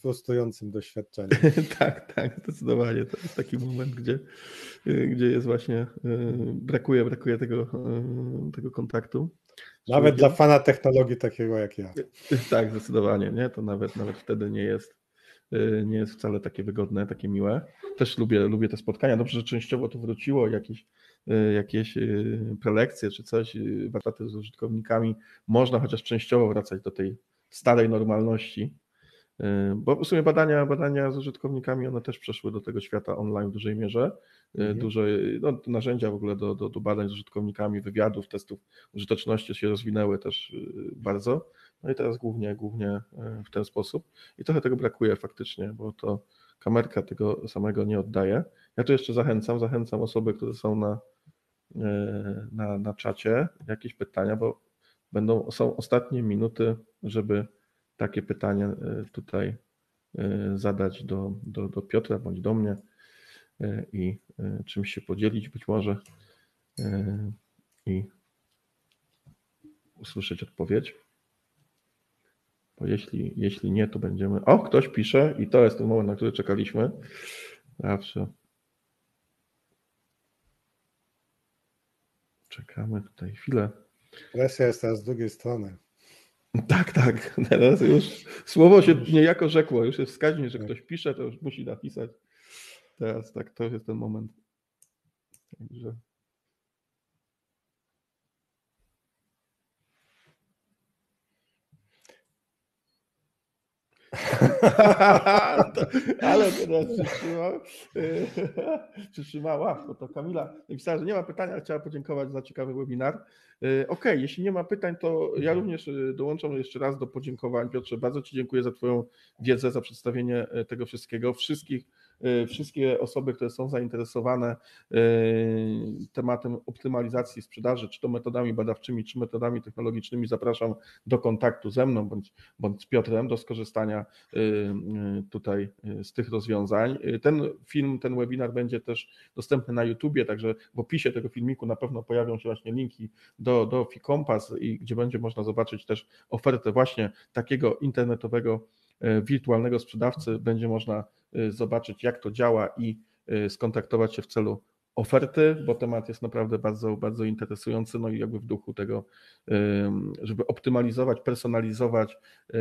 frustrującym doświadczeniem. tak, tak, zdecydowanie. To jest taki moment, gdzie, gdzie jest właśnie, e, brakuje, brakuje tego, e, tego kontaktu. Nawet dla fana technologii takiego jak ja. Tak, zdecydowanie, nie? To nawet, nawet wtedy nie jest, e, nie jest wcale takie wygodne, takie miłe. Też lubię, lubię te spotkania. Dobrze, że częściowo to wróciło, jakieś Y, jakieś y, prelekcje czy coś, y, warsztaty z użytkownikami, można chociaż częściowo wracać do tej starej normalności. Bo w sumie badania, badania z użytkownikami, one też przeszły do tego świata online w dużej mierze. Mhm. Duże no, narzędzia w ogóle do, do, do badań z użytkownikami, wywiadów, testów użyteczności się rozwinęły też bardzo. No i teraz głównie, głównie w ten sposób. I trochę tego brakuje faktycznie, bo to kamerka tego samego nie oddaje. Ja tu jeszcze zachęcam, zachęcam osoby, które są na, na, na czacie jakieś pytania, bo będą, są ostatnie minuty, żeby takie pytania e, tutaj e, zadać do, do, do Piotra bądź do mnie i czymś się podzielić być może i usłyszeć odpowiedź. Bo jeśli, jeśli nie, to będziemy. O, ktoś pisze i to jest ten moment, na który czekaliśmy. Zawsze. Czekamy tutaj chwilę. Presja jest teraz z drugiej strony. Tak, tak. Teraz już słowo się niejako rzekło. Już jest wskaźnik, że ktoś pisze, to już musi napisać. Teraz tak, to jest ten moment. Także. Ale teraz przytrzymał. Przytrzymała, bo to Kamila napisała, że nie ma pytania, ale chciała podziękować za ciekawy webinar. E, ok, jeśli nie ma pytań, to ja mhm. również e, dołączam jeszcze raz do podziękowań. Piotrze, bardzo Ci dziękuję za Twoją wiedzę, za przedstawienie e, tego wszystkiego. Wszystkich wszystkie osoby, które są zainteresowane y, tematem optymalizacji sprzedaży, czy to metodami badawczymi, czy metodami technologicznymi, zapraszam do kontaktu ze mną bądź, bądź z Piotrem do skorzystania y, tutaj z tych rozwiązań. Ten film, ten webinar będzie też dostępny na YouTubie, także w opisie tego filmiku na pewno pojawią się właśnie linki do, do Fikompas i gdzie będzie można zobaczyć też ofertę właśnie takiego internetowego wirtualnego sprzedawcy. Będzie można Y, zobaczyć, jak to działa i y, skontaktować się w celu oferty, bo temat jest naprawdę bardzo, bardzo interesujący, no i jakby w duchu tego, żeby optymalizować, personalizować y,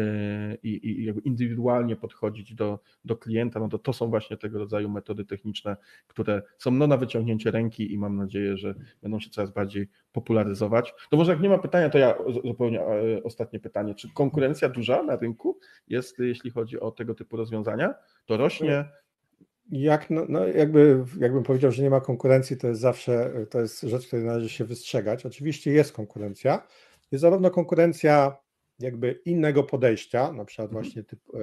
i, i jakby indywidualnie podchodzić do, do klienta, no to to są właśnie tego rodzaju metody techniczne, które są no na wyciągnięcie ręki i mam nadzieję, że będą się coraz bardziej popularyzować. To może jak nie ma pytania, to ja zupełnie e, ostatnie pytanie. Czy konkurencja duża na rynku jest, jeśli chodzi o tego typu rozwiązania? To rośnie? Jak, no, no jakby, jakbym powiedział, że nie ma konkurencji, to jest zawsze to jest rzecz, której należy się wystrzegać. Oczywiście jest konkurencja. Jest zarówno konkurencja jakby innego podejścia, na przykład mhm. właśnie typ, e,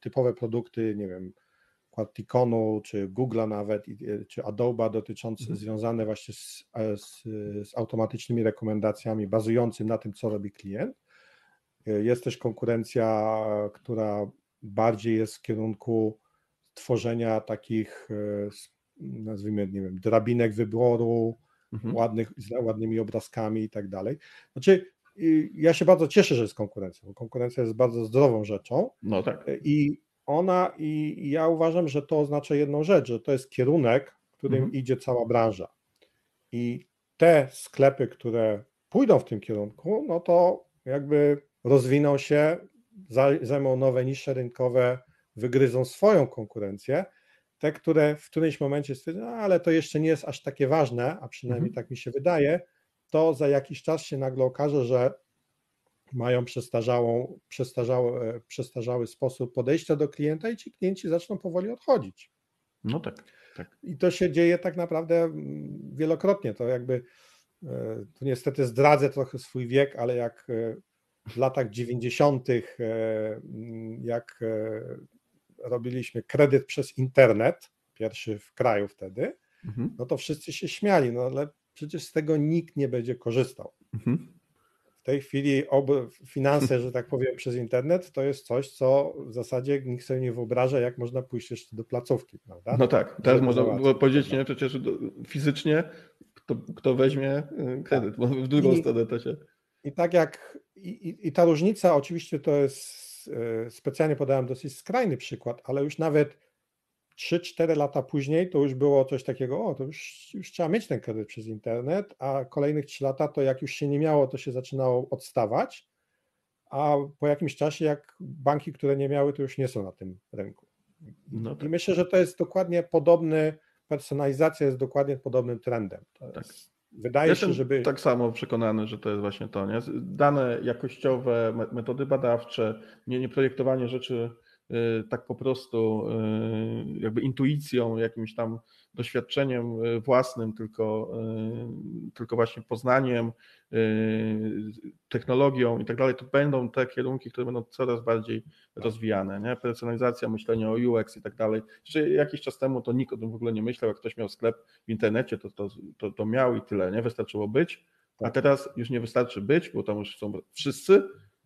typowe produkty, nie wiem, Quanticonu, czy Google'a nawet, e, czy Adobe dotyczące, mhm. związane właśnie z, e, z, z automatycznymi rekomendacjami bazującymi na tym, co robi klient. Jest też konkurencja, która bardziej jest w kierunku tworzenia takich, nazwijmy, nie wiem, drabinek wyboru, mhm. ładnych, z ładnymi obrazkami i tak dalej. Znaczy, ja się bardzo cieszę, że jest konkurencja, bo konkurencja jest bardzo zdrową rzeczą. No tak. I ona, i ja uważam, że to oznacza jedną rzecz, że to jest kierunek, którym mhm. idzie cała branża. I te sklepy, które pójdą w tym kierunku, no to jakby rozwiną się, zajmą nowe nisze rynkowe, wygryzą swoją konkurencję. Te, które w którymś momencie stwierdzą, no, ale to jeszcze nie jest aż takie ważne, a przynajmniej mhm. tak mi się wydaje, to za jakiś czas się nagle okaże, że mają przestarzałą, przestarzały, przestarzały sposób podejścia do klienta i ci klienci zaczną powoli odchodzić. No tak, tak. I to się dzieje tak naprawdę mm, wielokrotnie. To jakby, e, tu niestety zdradzę trochę swój wiek, ale jak e, w latach 90., e, mm, jak robiliśmy kredyt przez internet, pierwszy w kraju wtedy, mhm. no to wszyscy się śmiali, no ale przecież z tego nikt nie będzie korzystał. Mhm. W tej chwili ob, finanse, że tak powiem, przez internet to jest coś, co w zasadzie nikt sobie nie wyobraża, jak można pójść jeszcze do placówki, prawda? No tak, teraz można było powiedzieć, nie, przecież fizycznie kto, kto weźmie y, kredyt, bo w drugą I, stronę to się... I tak jak, i, i ta różnica, oczywiście to jest, specjalnie podałem dosyć skrajny przykład, ale już nawet 3-4 lata później to już było coś takiego, o, to już, już trzeba mieć ten kredyt przez internet, a kolejnych 3 lata to jak już się nie miało, to się zaczynało odstawać, a po jakimś czasie, jak banki, które nie miały, to już nie są na tym rynku. No tak. I myślę, że to jest dokładnie podobny, personalizacja jest dokładnie podobnym trendem. tak. Wydaje Jestem się, żeby. Tak samo przekonany, że to jest właśnie to. Nie? Dane jakościowe, metody badawcze, nie, nie projektowanie rzeczy tak po prostu y, jakby intuicją, jakimś tam doświadczeniem y, własnym, tylko, tylko właśnie poznaniem, technologią i tak dalej, to będą te kierunki, które będą coraz bardziej rozwijane. Nie? Personalizacja, myślenie o UX i tak dalej. Jeszcze jakiś czas temu to nikt o tym w ogóle nie myślał, jak ktoś miał sklep w internecie, to, to, to, to miał i tyle, nie? Wystarczyło być, a tak. teraz już nie wystarczy być, bo tam już są wszyscy,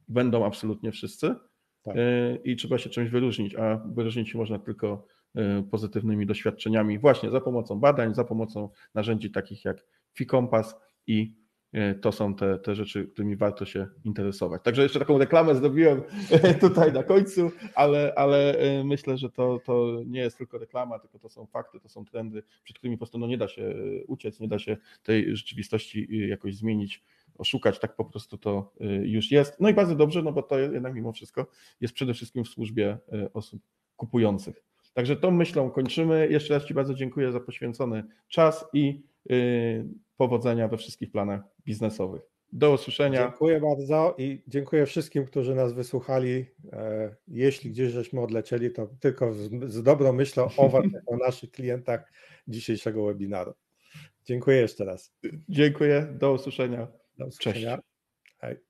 będą absolutnie wszyscy, tak. E, i trzeba się czymś wyróżnić, a wyróżnić się można tylko e, pozytywnymi doświadczeniami właśnie za pomocą badań, za pomocą narzędzi takich jak FiCompass i e, to są te, te rzeczy, którymi warto się interesować. Także jeszcze taką reklamę zrobiłem tutaj na końcu, ale, ale myślę, że to, to nie jest tylko reklama, tylko to są fakty, to są trendy, przed którymi po prostu no nie da się uciec, nie da się tej rzeczywistości jakoś zmienić oszukać, tak po prostu to y, już jest. No i bardzo dobrze, no bo to jednak mimo wszystko jest przede wszystkim w służbie y, osób kupujących. Także tą myślą kończymy. Jeszcze raz Ci bardzo dziękuję za poświęcony czas i y, powodzenia we wszystkich planach biznesowych. Do usłyszenia. Dziękuję bardzo i dziękuję wszystkim, którzy nas wysłuchali. E, jeśli gdzieś żeśmy odlecieli, to tylko z, dobrą myślą o Was, o naszych klientach dzisiejszego webinaru. Dziękuję jeszcze raz. Dziękuję, do usłyszenia. Do usłyszenia. Cześć. Hej.